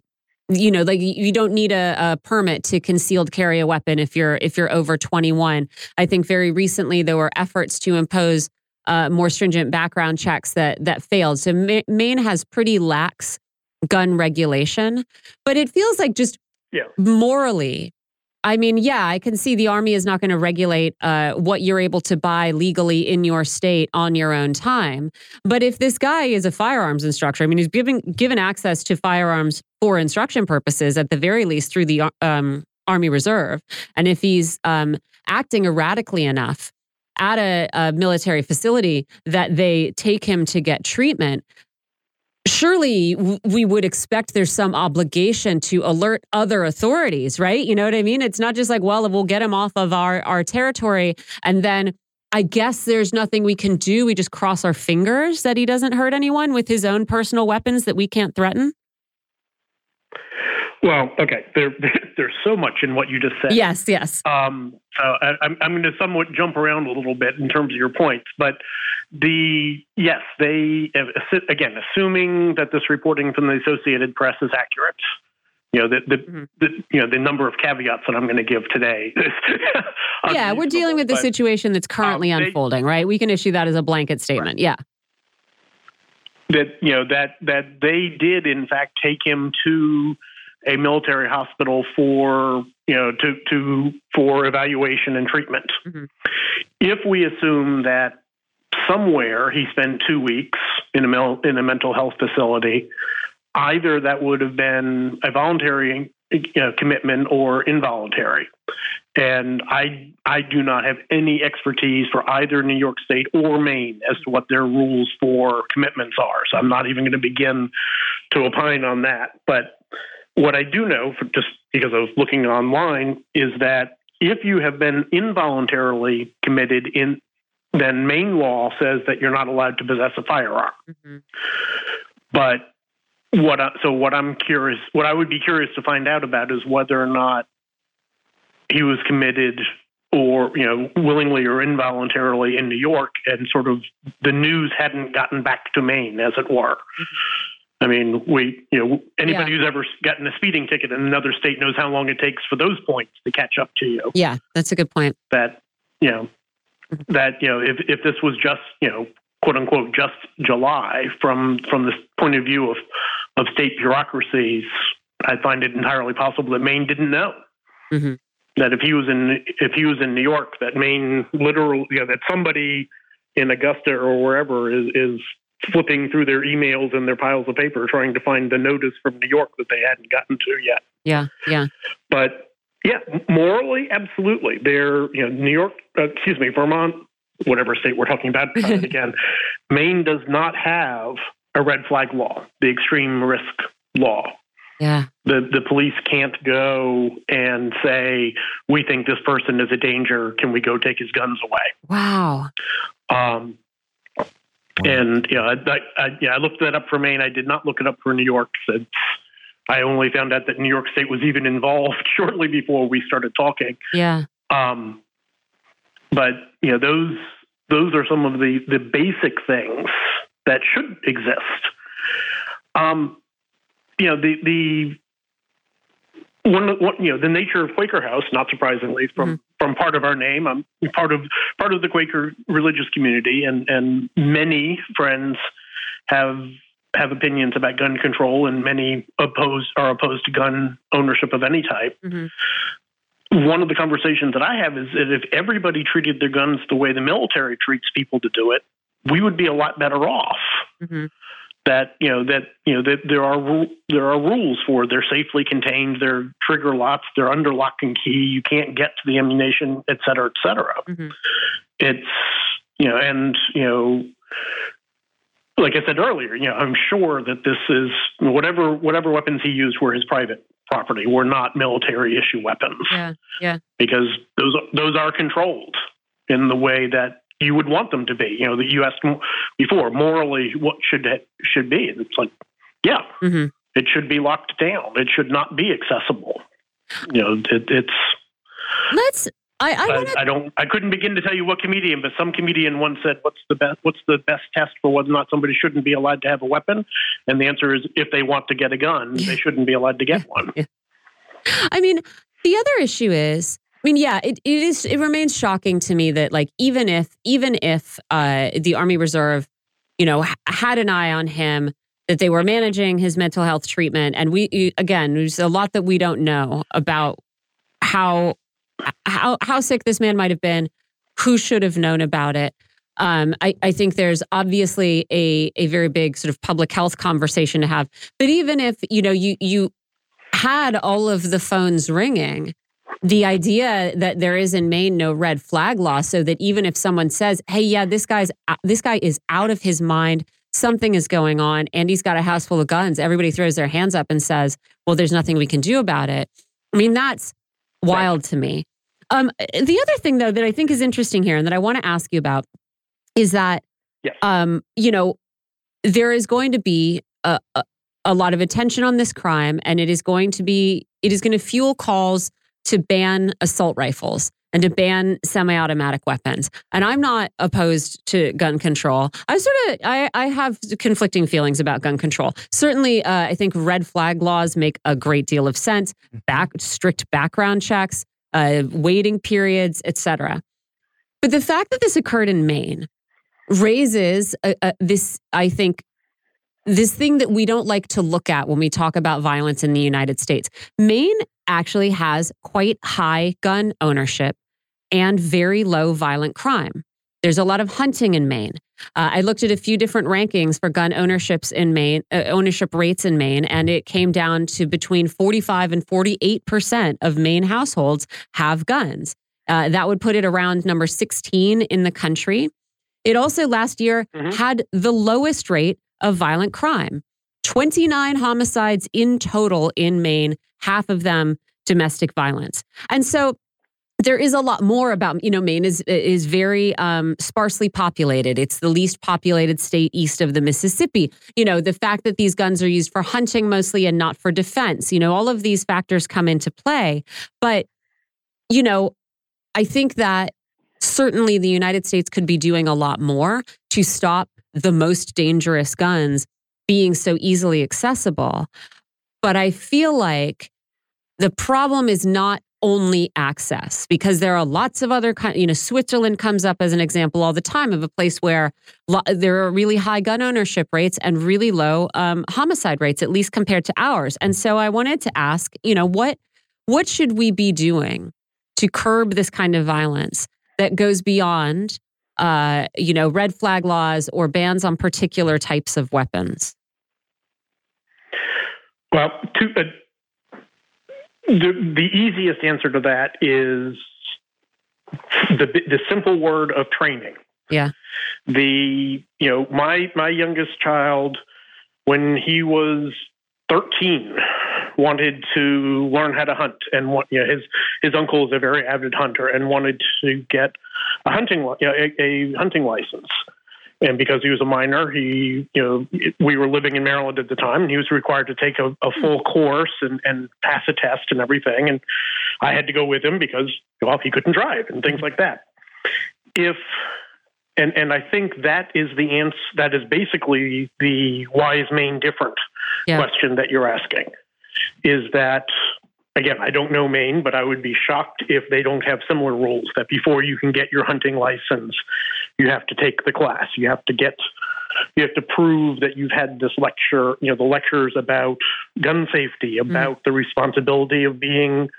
you know, like you don't need a, a, permit to concealed carry a weapon if you're if you're over 21. I think very recently there were efforts to impose uh, more stringent background checks that that failed. So Maine has pretty lax gun regulation, but it feels like just yeah. morally. I mean, yeah, I can see the army is not going to regulate uh, what you're able to buy legally in your state on your own time. But if this guy is a firearms instructor, I mean, he's given given access to firearms for instruction purposes, at the very least through the um, Army Reserve, and if he's um, acting erratically enough at a, a military facility that they take him to get treatment, surely we would expect there's some obligation to alert other authorities, right? You know what I mean? It's not just like, well, we'll get him off of our, our territory and then I guess there's nothing we can do. We just cross our fingers that he doesn't hurt anyone with his own personal weapons that we can't threaten. Well, okay. There, (laughs) there's so much in what you just said. Yes, yes. Um, so I, I'm, I'm going to somewhat jump around a little bit in terms of your points, but the yes, they again, assuming that this reporting from the Associated Press is accurate. You know the the, mm-hmm. the you know the number of caveats that I'm going to give today. (laughs) yeah, we're dealing with the but, situation that's currently um, they, unfolding, right? We can issue that as a blanket statement. Right. Yeah that you know that that they did in fact take him to a military hospital for you know to to for evaluation and treatment. Mm-hmm. If we assume that somewhere he spent two weeks in a in a mental health facility, either that would have been a voluntary you know, commitment or involuntary. And I I do not have any expertise for either New York State or Maine as to what their rules for commitments are. So I'm not even going to begin to opine on that. But what I do know, just because I was looking online, is that if you have been involuntarily committed in, then Maine law says that you're not allowed to possess a firearm. Mm-hmm. But what I, so what I'm curious, what I would be curious to find out about is whether or not he was committed or you know willingly or involuntarily in New York, and sort of the news hadn't gotten back to Maine, as it were. I mean, we you know anybody Yeah. who's ever gotten a speeding ticket in another state knows how long it takes for those points to catch up to you. Yeah, that's a good point. That you know Mm-hmm. that you know if if this was just you know quote unquote just July from from the point of view of of state bureaucracies, I find it entirely possible that Maine didn't know Mhm. that if he was in if he was in New York, that Maine literally you know, that somebody in Augusta or wherever is is flipping through their emails and their piles of paper trying to find the notice from New York that they hadn't gotten to yet. Yeah, yeah. But yeah, morally, absolutely. They're you know New York, uh, excuse me, Vermont, whatever state we're talking about (laughs) again. Maine does not have a red flag law, the extreme risk law. Yeah. The the police can't go and say we think this person is a danger. Can we go take his guns away? Wow. Um, and you know, I, I, I, yeah, I looked that up for Maine. I did not look it up for New York. Since I only found out that New York State was even involved (laughs) shortly before we started talking. Yeah. Um, but you know, those those are some of the the basic things that should exist. Um, you know, the the one, one you know the nature of Quaker House, not surprisingly, from from part of our name, I'm part of part of the Quaker religious community, and and many friends have have opinions about gun control, and many oppose are opposed to gun ownership of any type Mhm. one of the conversations that I have is that if everybody treated their guns the way the military treats people to do it, we would be a lot better off. Mhm. That you know that you know that there are there are rules for they're safely contained, they're trigger locks, they're under lock and key. You can't get to the ammunition, et cetera, et cetera. Mhm. It's you know, and you know, like I said earlier, you know, I'm sure that this is whatever whatever weapons he used were his private property, were not military issue weapons Yeah, Yeah. because those those are controlled in the way that you would want them to be. You know, that you asked before morally what should it should be. It's like, yeah, hmm it should be locked down. It should not be accessible. You know, it, it's. Let's. I, I I, want to. I don't. I couldn't begin to tell you what comedian, but some comedian once said, "What's the best? What's the best test for whether or not somebody shouldn't be allowed to have a weapon?" And the answer is, if they want to get a gun, they shouldn't be allowed to get one. (laughs) I mean, the other issue is. I mean, yeah, it, it is. It remains shocking to me that, like, even if, even if uh, the Army Reserve, you know, had an eye on him, that they were managing his mental health treatment, and we, again, there's a lot that we don't know about how how how sick this man might have been, who should have known about it. Um, I, I think there's obviously a a very big sort of public health conversation to have. But even if you know you you had all of the phones ringing, the idea that there is in Maine no red flag law, so that even if someone says, "Hey, yeah, this guy's this guy is out of his mind," something is going on, and he's got a house full of guns, everybody throws their hands up and says, "Well, there's nothing we can do about it." I mean, that's wild to me. Um, the other thing, though, that I think is interesting here, and that I want to ask you about, is that, Yes. um, you know, there is going to be a, a, a lot of attention on this crime, and it is going to be, it is going to fuel calls to ban assault rifles and to ban semi-automatic weapons. And I'm not opposed to gun control. I sort of, I, I have conflicting feelings about gun control. Certainly, uh, I think red flag laws make a great deal of sense. Back strict background checks, uh, waiting periods, etc. But the fact that this occurred in Maine raises a, a, this, I think, this thing that we don't like to look at when we talk about violence in the United States. Maine actually has quite high gun ownership and very low violent crime. There's a lot of hunting in Maine. Uh, I looked at a few different rankings for gun ownerships in Maine, uh, ownership rates in Maine, and it came down to between 45 and 48 percent of Maine households have guns. Uh, that would put it around number 16 in the country. It also last year Mhm. had the lowest rate of violent crime 29 homicides in total in Maine, half of them domestic violence. And so there is a lot more about you know Maine is is very um, sparsely populated. It's the least populated state east of the Mississippi. You know the fact that these guns are used for hunting mostly and not for defense. You know all of these factors come into play. But you know, I think that certainly the United States could be doing a lot more to stop the most dangerous guns being so easily accessible. But I feel like the problem is not only access because there are lots of other you know Switzerland comes up as an example all the time of a place where there are really high gun ownership rates and really low um, homicide rates at least compared to ours and so I wanted to ask you know what what should we be doing to curb this kind of violence that goes beyond uh, you know red flag laws or bans on particular types of weapons well to, uh, the, the easiest answer to that is the the simple word of training. Yeah. The you know my my youngest child when he was 13 wanted to learn how to hunt and what you know, his his uncle is a very avid hunter and wanted to get a hunting you know, a, a hunting license and because he was a minor, he, you know, we were living in Maryland at the time, and he was required to take a, a hmm. full course and, and pass a test and everything. And I had to go with him because, well, he couldn't drive and things like that. If and and I think that is the answer. That is basically the why is Maine different Yeah. question that you're asking. Is that again? I don't know Maine, but I would be shocked if they don't have similar rules. That before you can get your hunting license, you have to take the class. You have to get. You have to prove that you've had this lecture. You know the lectures about gun safety, mm-hmm. about the responsibility of being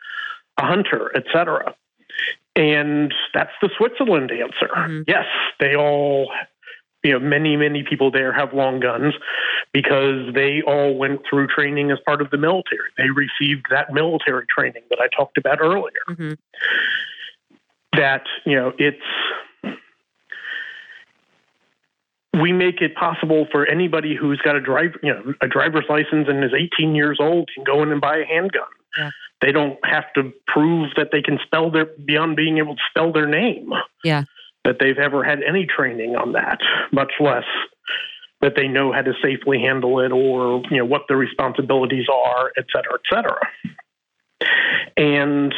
a hunter, et cetera. And that's the Switzerland answer. Mhm. Yes, they all, you know, many, many people there have long guns because they all went through training as part of the military. They received that military training that I talked about earlier. Mhm. That, you know, it's, we make it possible for anybody who's got a drive, you know, a driver's license and is 18 years old can go in and buy a handgun. Yeah. They don't have to prove that they can spell their beyond being able to spell their name. Yeah. That they've ever had any training on that, much less that they know how to safely handle it or you know what the responsibilities are, et cetera, et cetera. And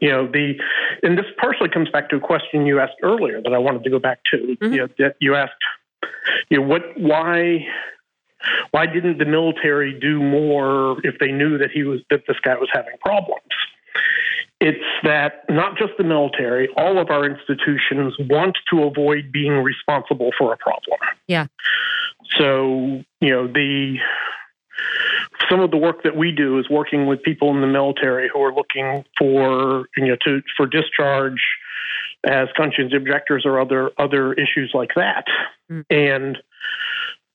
you know the and this partially comes back to a question you asked earlier that I wanted to go back to. Mhm. You know, that you asked, you know, what why why didn't the military do more if they knew that he was that this guy was having problems? It's that not just the military, all of our institutions want to avoid being responsible for a problem. Yeah. So, you know, the some of the work that we do is working with people in the military who are looking for, you know, to for discharge as conscience objectors or other other issues like that. Mm. And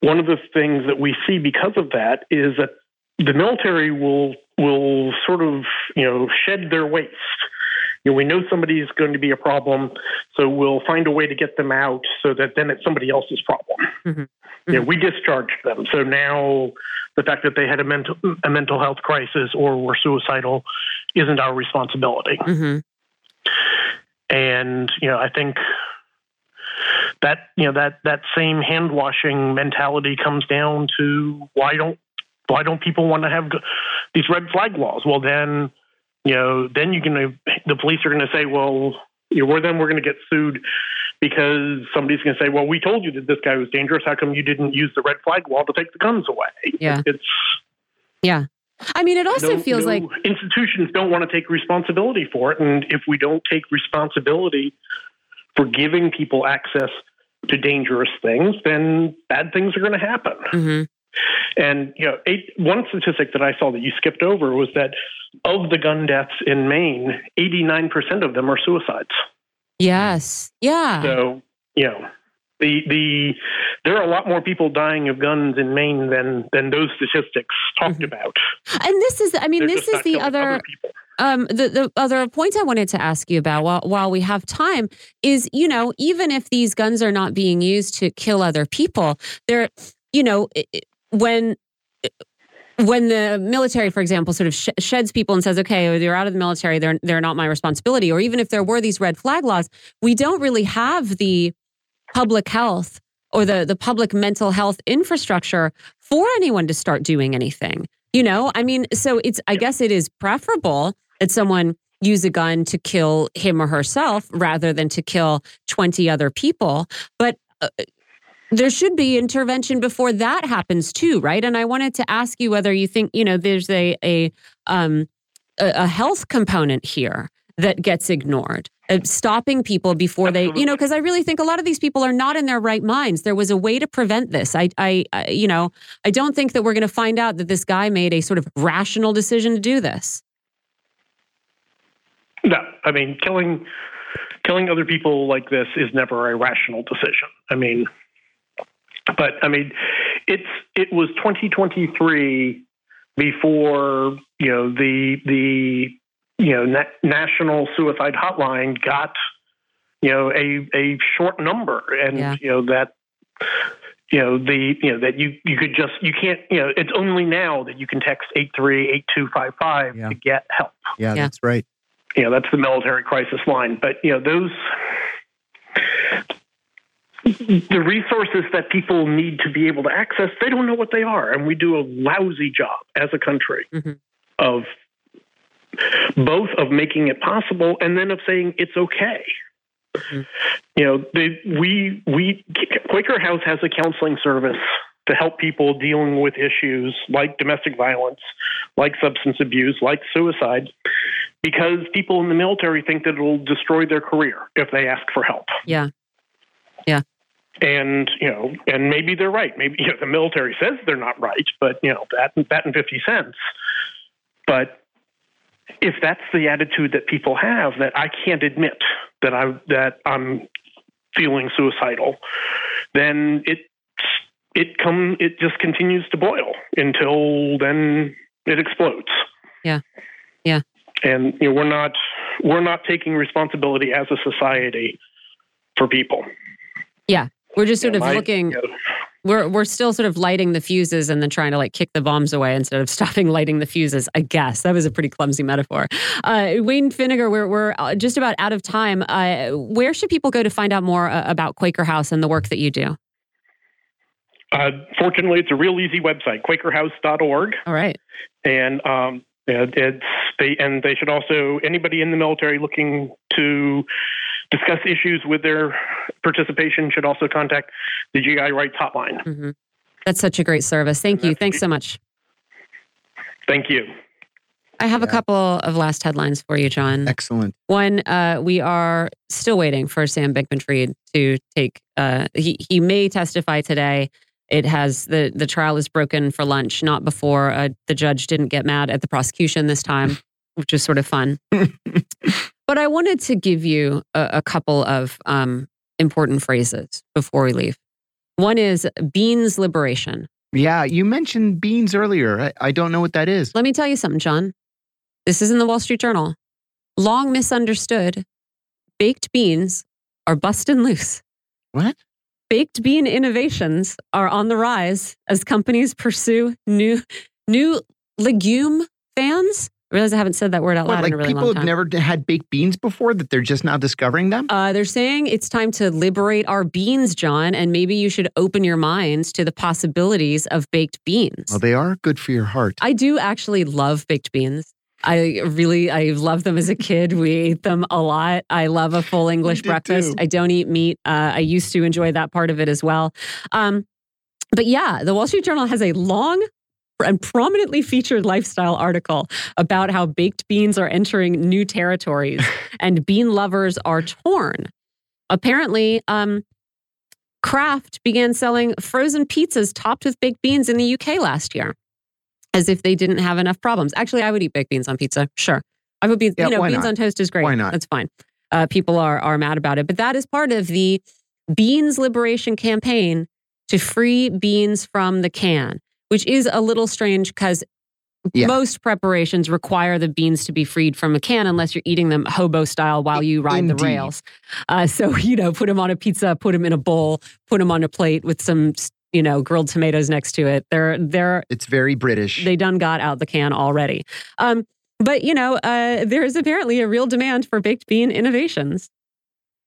one of the things that we see because of that is that the military will will sort of you know shed their waste. You know, we know somebody is going to be a problem, so we'll find a way to get them out so that then it's somebody else's problem. Mhm. You know, we discharged them, so now the fact that they had a mental a mental health crisis or were suicidal isn't our responsibility. hmm And you know, I think that you know that that same hand washing mentality comes down to why don't why don't people want to have these red flag laws? Well, then you know, then you're gonna the police are gonna say, well, you know, we're then we're gonna get sued because somebody's gonna say, well, we told you that this guy was dangerous. How come you didn't use the red flag law to take the guns away? Yeah. it's yeah. I mean, it also no- feels no like institutions don't want to take responsibility for it, and if we don't take responsibility for giving people access to dangerous things, then bad things are going to happen. Mhm. And you know, eight, one statistic that I saw that you skipped over was that of the gun deaths in Maine, eighty-nine percent of them are suicides. yes, yeah, So you know, the the there are a lot more people dying of guns in Maine than than those statistics talked Mhm. about. and this is, I mean, They're this is the killing other. Um, the, the other point I wanted to ask you about while, while we have time is, you know, even if these guns are not being used to kill other people, they're, you know, when when the military, for example, sort of sh- sheds people and says, "Okay, they're out of the military; they're they're not my responsibility," or even if there were these red flag laws, we don't really have the public health or the the public mental health infrastructure for anyone to start doing anything. You know, I mean, so it's I guess it is preferable that someone use a gun to kill him or herself rather than to kill 20 other people, but uh, there should be intervention before that happens too, right? And I wanted to ask you whether you think, you know, there's a a um a, a health component here that gets ignored. Stopping people before Absolutely. they, you know, because I really think a lot of these people are not in their right minds. There was a way to prevent this. I, I, I you know, I don't think that we're going to find out that this guy made a sort of rational decision to do this. No, I mean, killing killing other people like this is never a rational decision. I mean, but I mean, it's it was 2023 before you know the the you know na- national suicide hotline got you know a a short number, and yeah. you know that you know the you know that you you could just you can't you know it's only now that you can text eight three eight two five five to get help. Yeah, yeah, that's right. You know that's the military crisis line, but you know those the resources that people need to be able to access, they don't know what they are. And we do a lousy job as a country mm-hmm. of both of making it possible and then of saying it's okay. Mm-hmm. You know, they, we we Quaker House has a counseling service to help people dealing with issues like domestic violence, like substance abuse, like suicide, because people in the military think that it'll destroy their career if they ask for help. Yeah. Yeah and you know, and maybe they're right. Maybe (laughs) you know, the military says they're not right, but you know that that and fifty cents. But if that's the attitude that people have, that I can't admit that I that I'm feeling suicidal, then it it come it just continues to boil until then it explodes. Yeah, yeah. And you know, we're not we're not taking responsibility as a society for people. Yeah, we're just sort yeah, of my, looking. You know, we're we're still sort of lighting the fuses and then trying to like kick the bombs away instead of (laughs) stopping lighting the fuses. I guess that was a pretty clumsy metaphor. Uh, Wayne Finnegar, we're we're uh, just about out of time. Uh, where should people go to find out more uh, about Quaker House and the work that you do? Uh, fortunately, it's a real easy website, QuakerHouse.org. All right, and um, it's they and they should also anybody in the military looking to discuss issues with their participation should also contact the GI Rights Hotline. Mm-hmm. That's such a great service. Thank you. Thanks so much. Thank you. I have yeah. a couple of last headlines for you, John. Excellent. One, uh, we are still waiting for Sam Bankman-Fried to take. Uh, he he may testify today. It has the the trial is broken for lunch, not before. Uh, the judge didn't get mad at the prosecution this time, which is sort of fun. (laughs) But I wanted to give you a, a couple of um, important phrases before we leave. One is beans liberation. Yeah, you mentioned beans earlier. I, I don't know what that is. Let me tell you something, John. This is in the Wall Street Journal. Long misunderstood, baked beans are busting loose. What? Baked bean innovations are on the rise as companies pursue new new legume fans I realize I haven't said that word out loud like in a really people have never had baked beans before that they're just now discovering them? Uh, they're saying it's time to liberate our beans, John, and maybe you should open your minds to the possibilities of baked beans. Well, they are good for your heart. I do actually love baked beans. I really, I loved them as a kid. We ate them a lot. I love a full (laughs) English breakfast. Too. I don't eat meat. Uh, I used to enjoy that part of it as well. Um, but yeah, the Wall Street Journal has a long and prominently featured lifestyle article about how baked beans are entering new territories (laughs) and bean lovers are torn. Apparently, um, Kraft began selling frozen pizzas topped with baked beans in the UK last year, as if they didn't have enough problems. Actually, I would eat baked beans on pizza. Sure, I would be. Yeah, you know, beans not? on toast is great. Why not? That's fine. Uh, people are are mad about it, but that is part of the beans liberation campaign to free beans from the can which is a little strange because yeah. most preparations require the beans to be freed from a can unless you're eating them hobo style while you ride Indeed. the rails. Uh, so, (laughs) you know, put them on a pizza, put them in a bowl, put them on a plate with some you know, grilled tomatoes next to it. They're they're It's very British. they done got out the can already. Um, but you know, uh, there is apparently a real demand for baked bean innovations.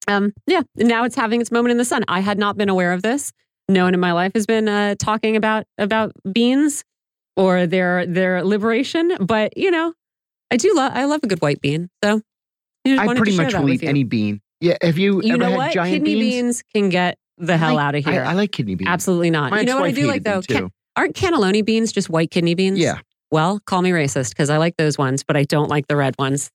Um, yeah, now it's having its moment in the sun. I had not been aware of this. No one in my life has been uh, talking about about beans or their their liberation. But you know, I do love I love a good white bean. So I, I pretty much will eat any bean. Yeah. Have you, You ever know had what? giant Kidney beans? beans can get the hell like- out of here. I, like kidney beans. Absolutely not. My you know what I do like though? Ca- too. aren't cannelloni beans just white kidney beans? Yeah. Well, call me racist because I like those ones, but I don't like the red ones.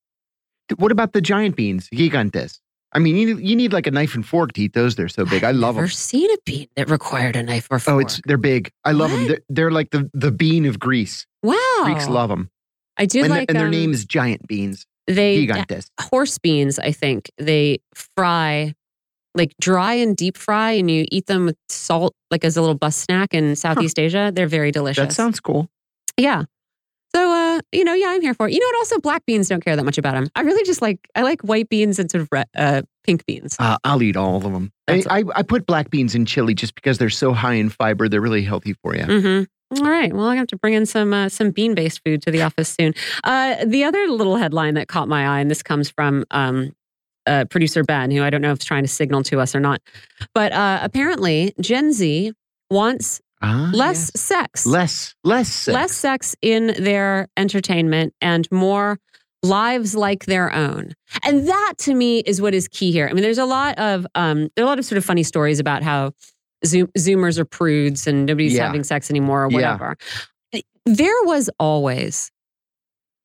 What about the giant beans? Gigantes. I mean, you need, you need like a knife and fork to eat those. They're so big. I love I've Never them. seen a bean that required a knife or fork. Oh, it's they're big. I love them. They're, they're like the, the bean of Greece. wow. Greeks love them. I do And, the- like and their um, name is giant beans. they Gigantes. horse beans. I think they fry like dry and deep fry, and you eat them with salt, like as a little bus snack in Southeast Asia. They're very delicious. That sounds cool. yeah. So, uh, you know, yeah, I'm here for it. You know what? Also, black beans don't care that much about them. I really just like I like white beans and sort of red, uh, pink beans. Uh, I'll eat all of them. I, I, I put black beans in chili just because they're so high in fiber. They're really healthy for you. Mm-hmm. All right. Well, I have to bring in some uh, some bean based food to the office soon. Uh, the other little headline that caught my eye, and this comes from um, uh, producer Ben, who I don't know if he's trying to signal to us or not, but uh, apparently Gen Z wants Ah, less yes. sex, Less. Less. Sex. less sex in their entertainment, and more lives like their own. And that to me is what is key here. I mean, there's a lot of um, there are a lot of sort of funny stories about how Zoom, Zoomers are prudes and nobody's Yeah. having sex anymore or Yeah. whatever. There was always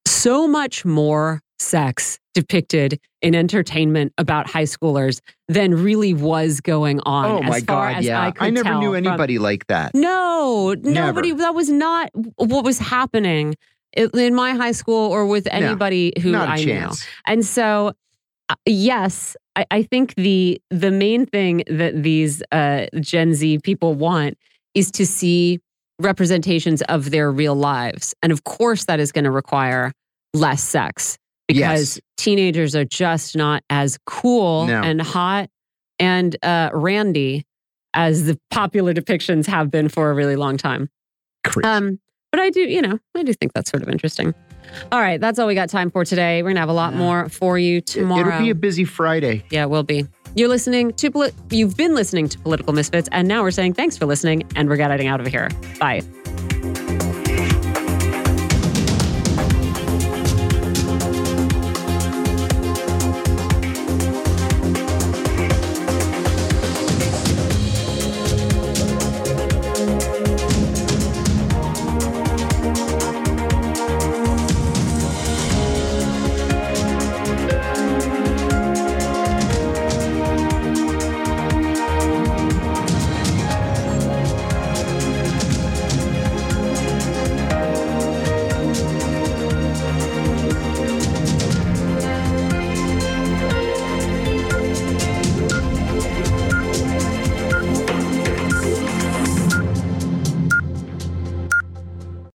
so much more sex depicted in entertainment about high schoolers than really was going on. Oh my as far God. Yeah. I, could never knew from- anybody like that. no, Never. nobody. That was not what was happening in my high school or with anybody who Not a I knew. And so, uh, yes, I, I think the the main thing that these uh, Gen Z people want is to see representations of their real lives, and of course, that is going to require less sex because Yes. teenagers are just not as cool No. and hot and uh, randy as the popular depictions have been for a really long time. Um, but I do, you know, I do think that's sort of interesting. All right, that's all we got time for today. We're gonna have a lot Yeah. more for you tomorrow. It'll be a busy Friday. yeah, it will be. You're listening to, poli- you've been listening to Political Misfits, and now we're saying thanks for listening, and we're getting out of here. Bye.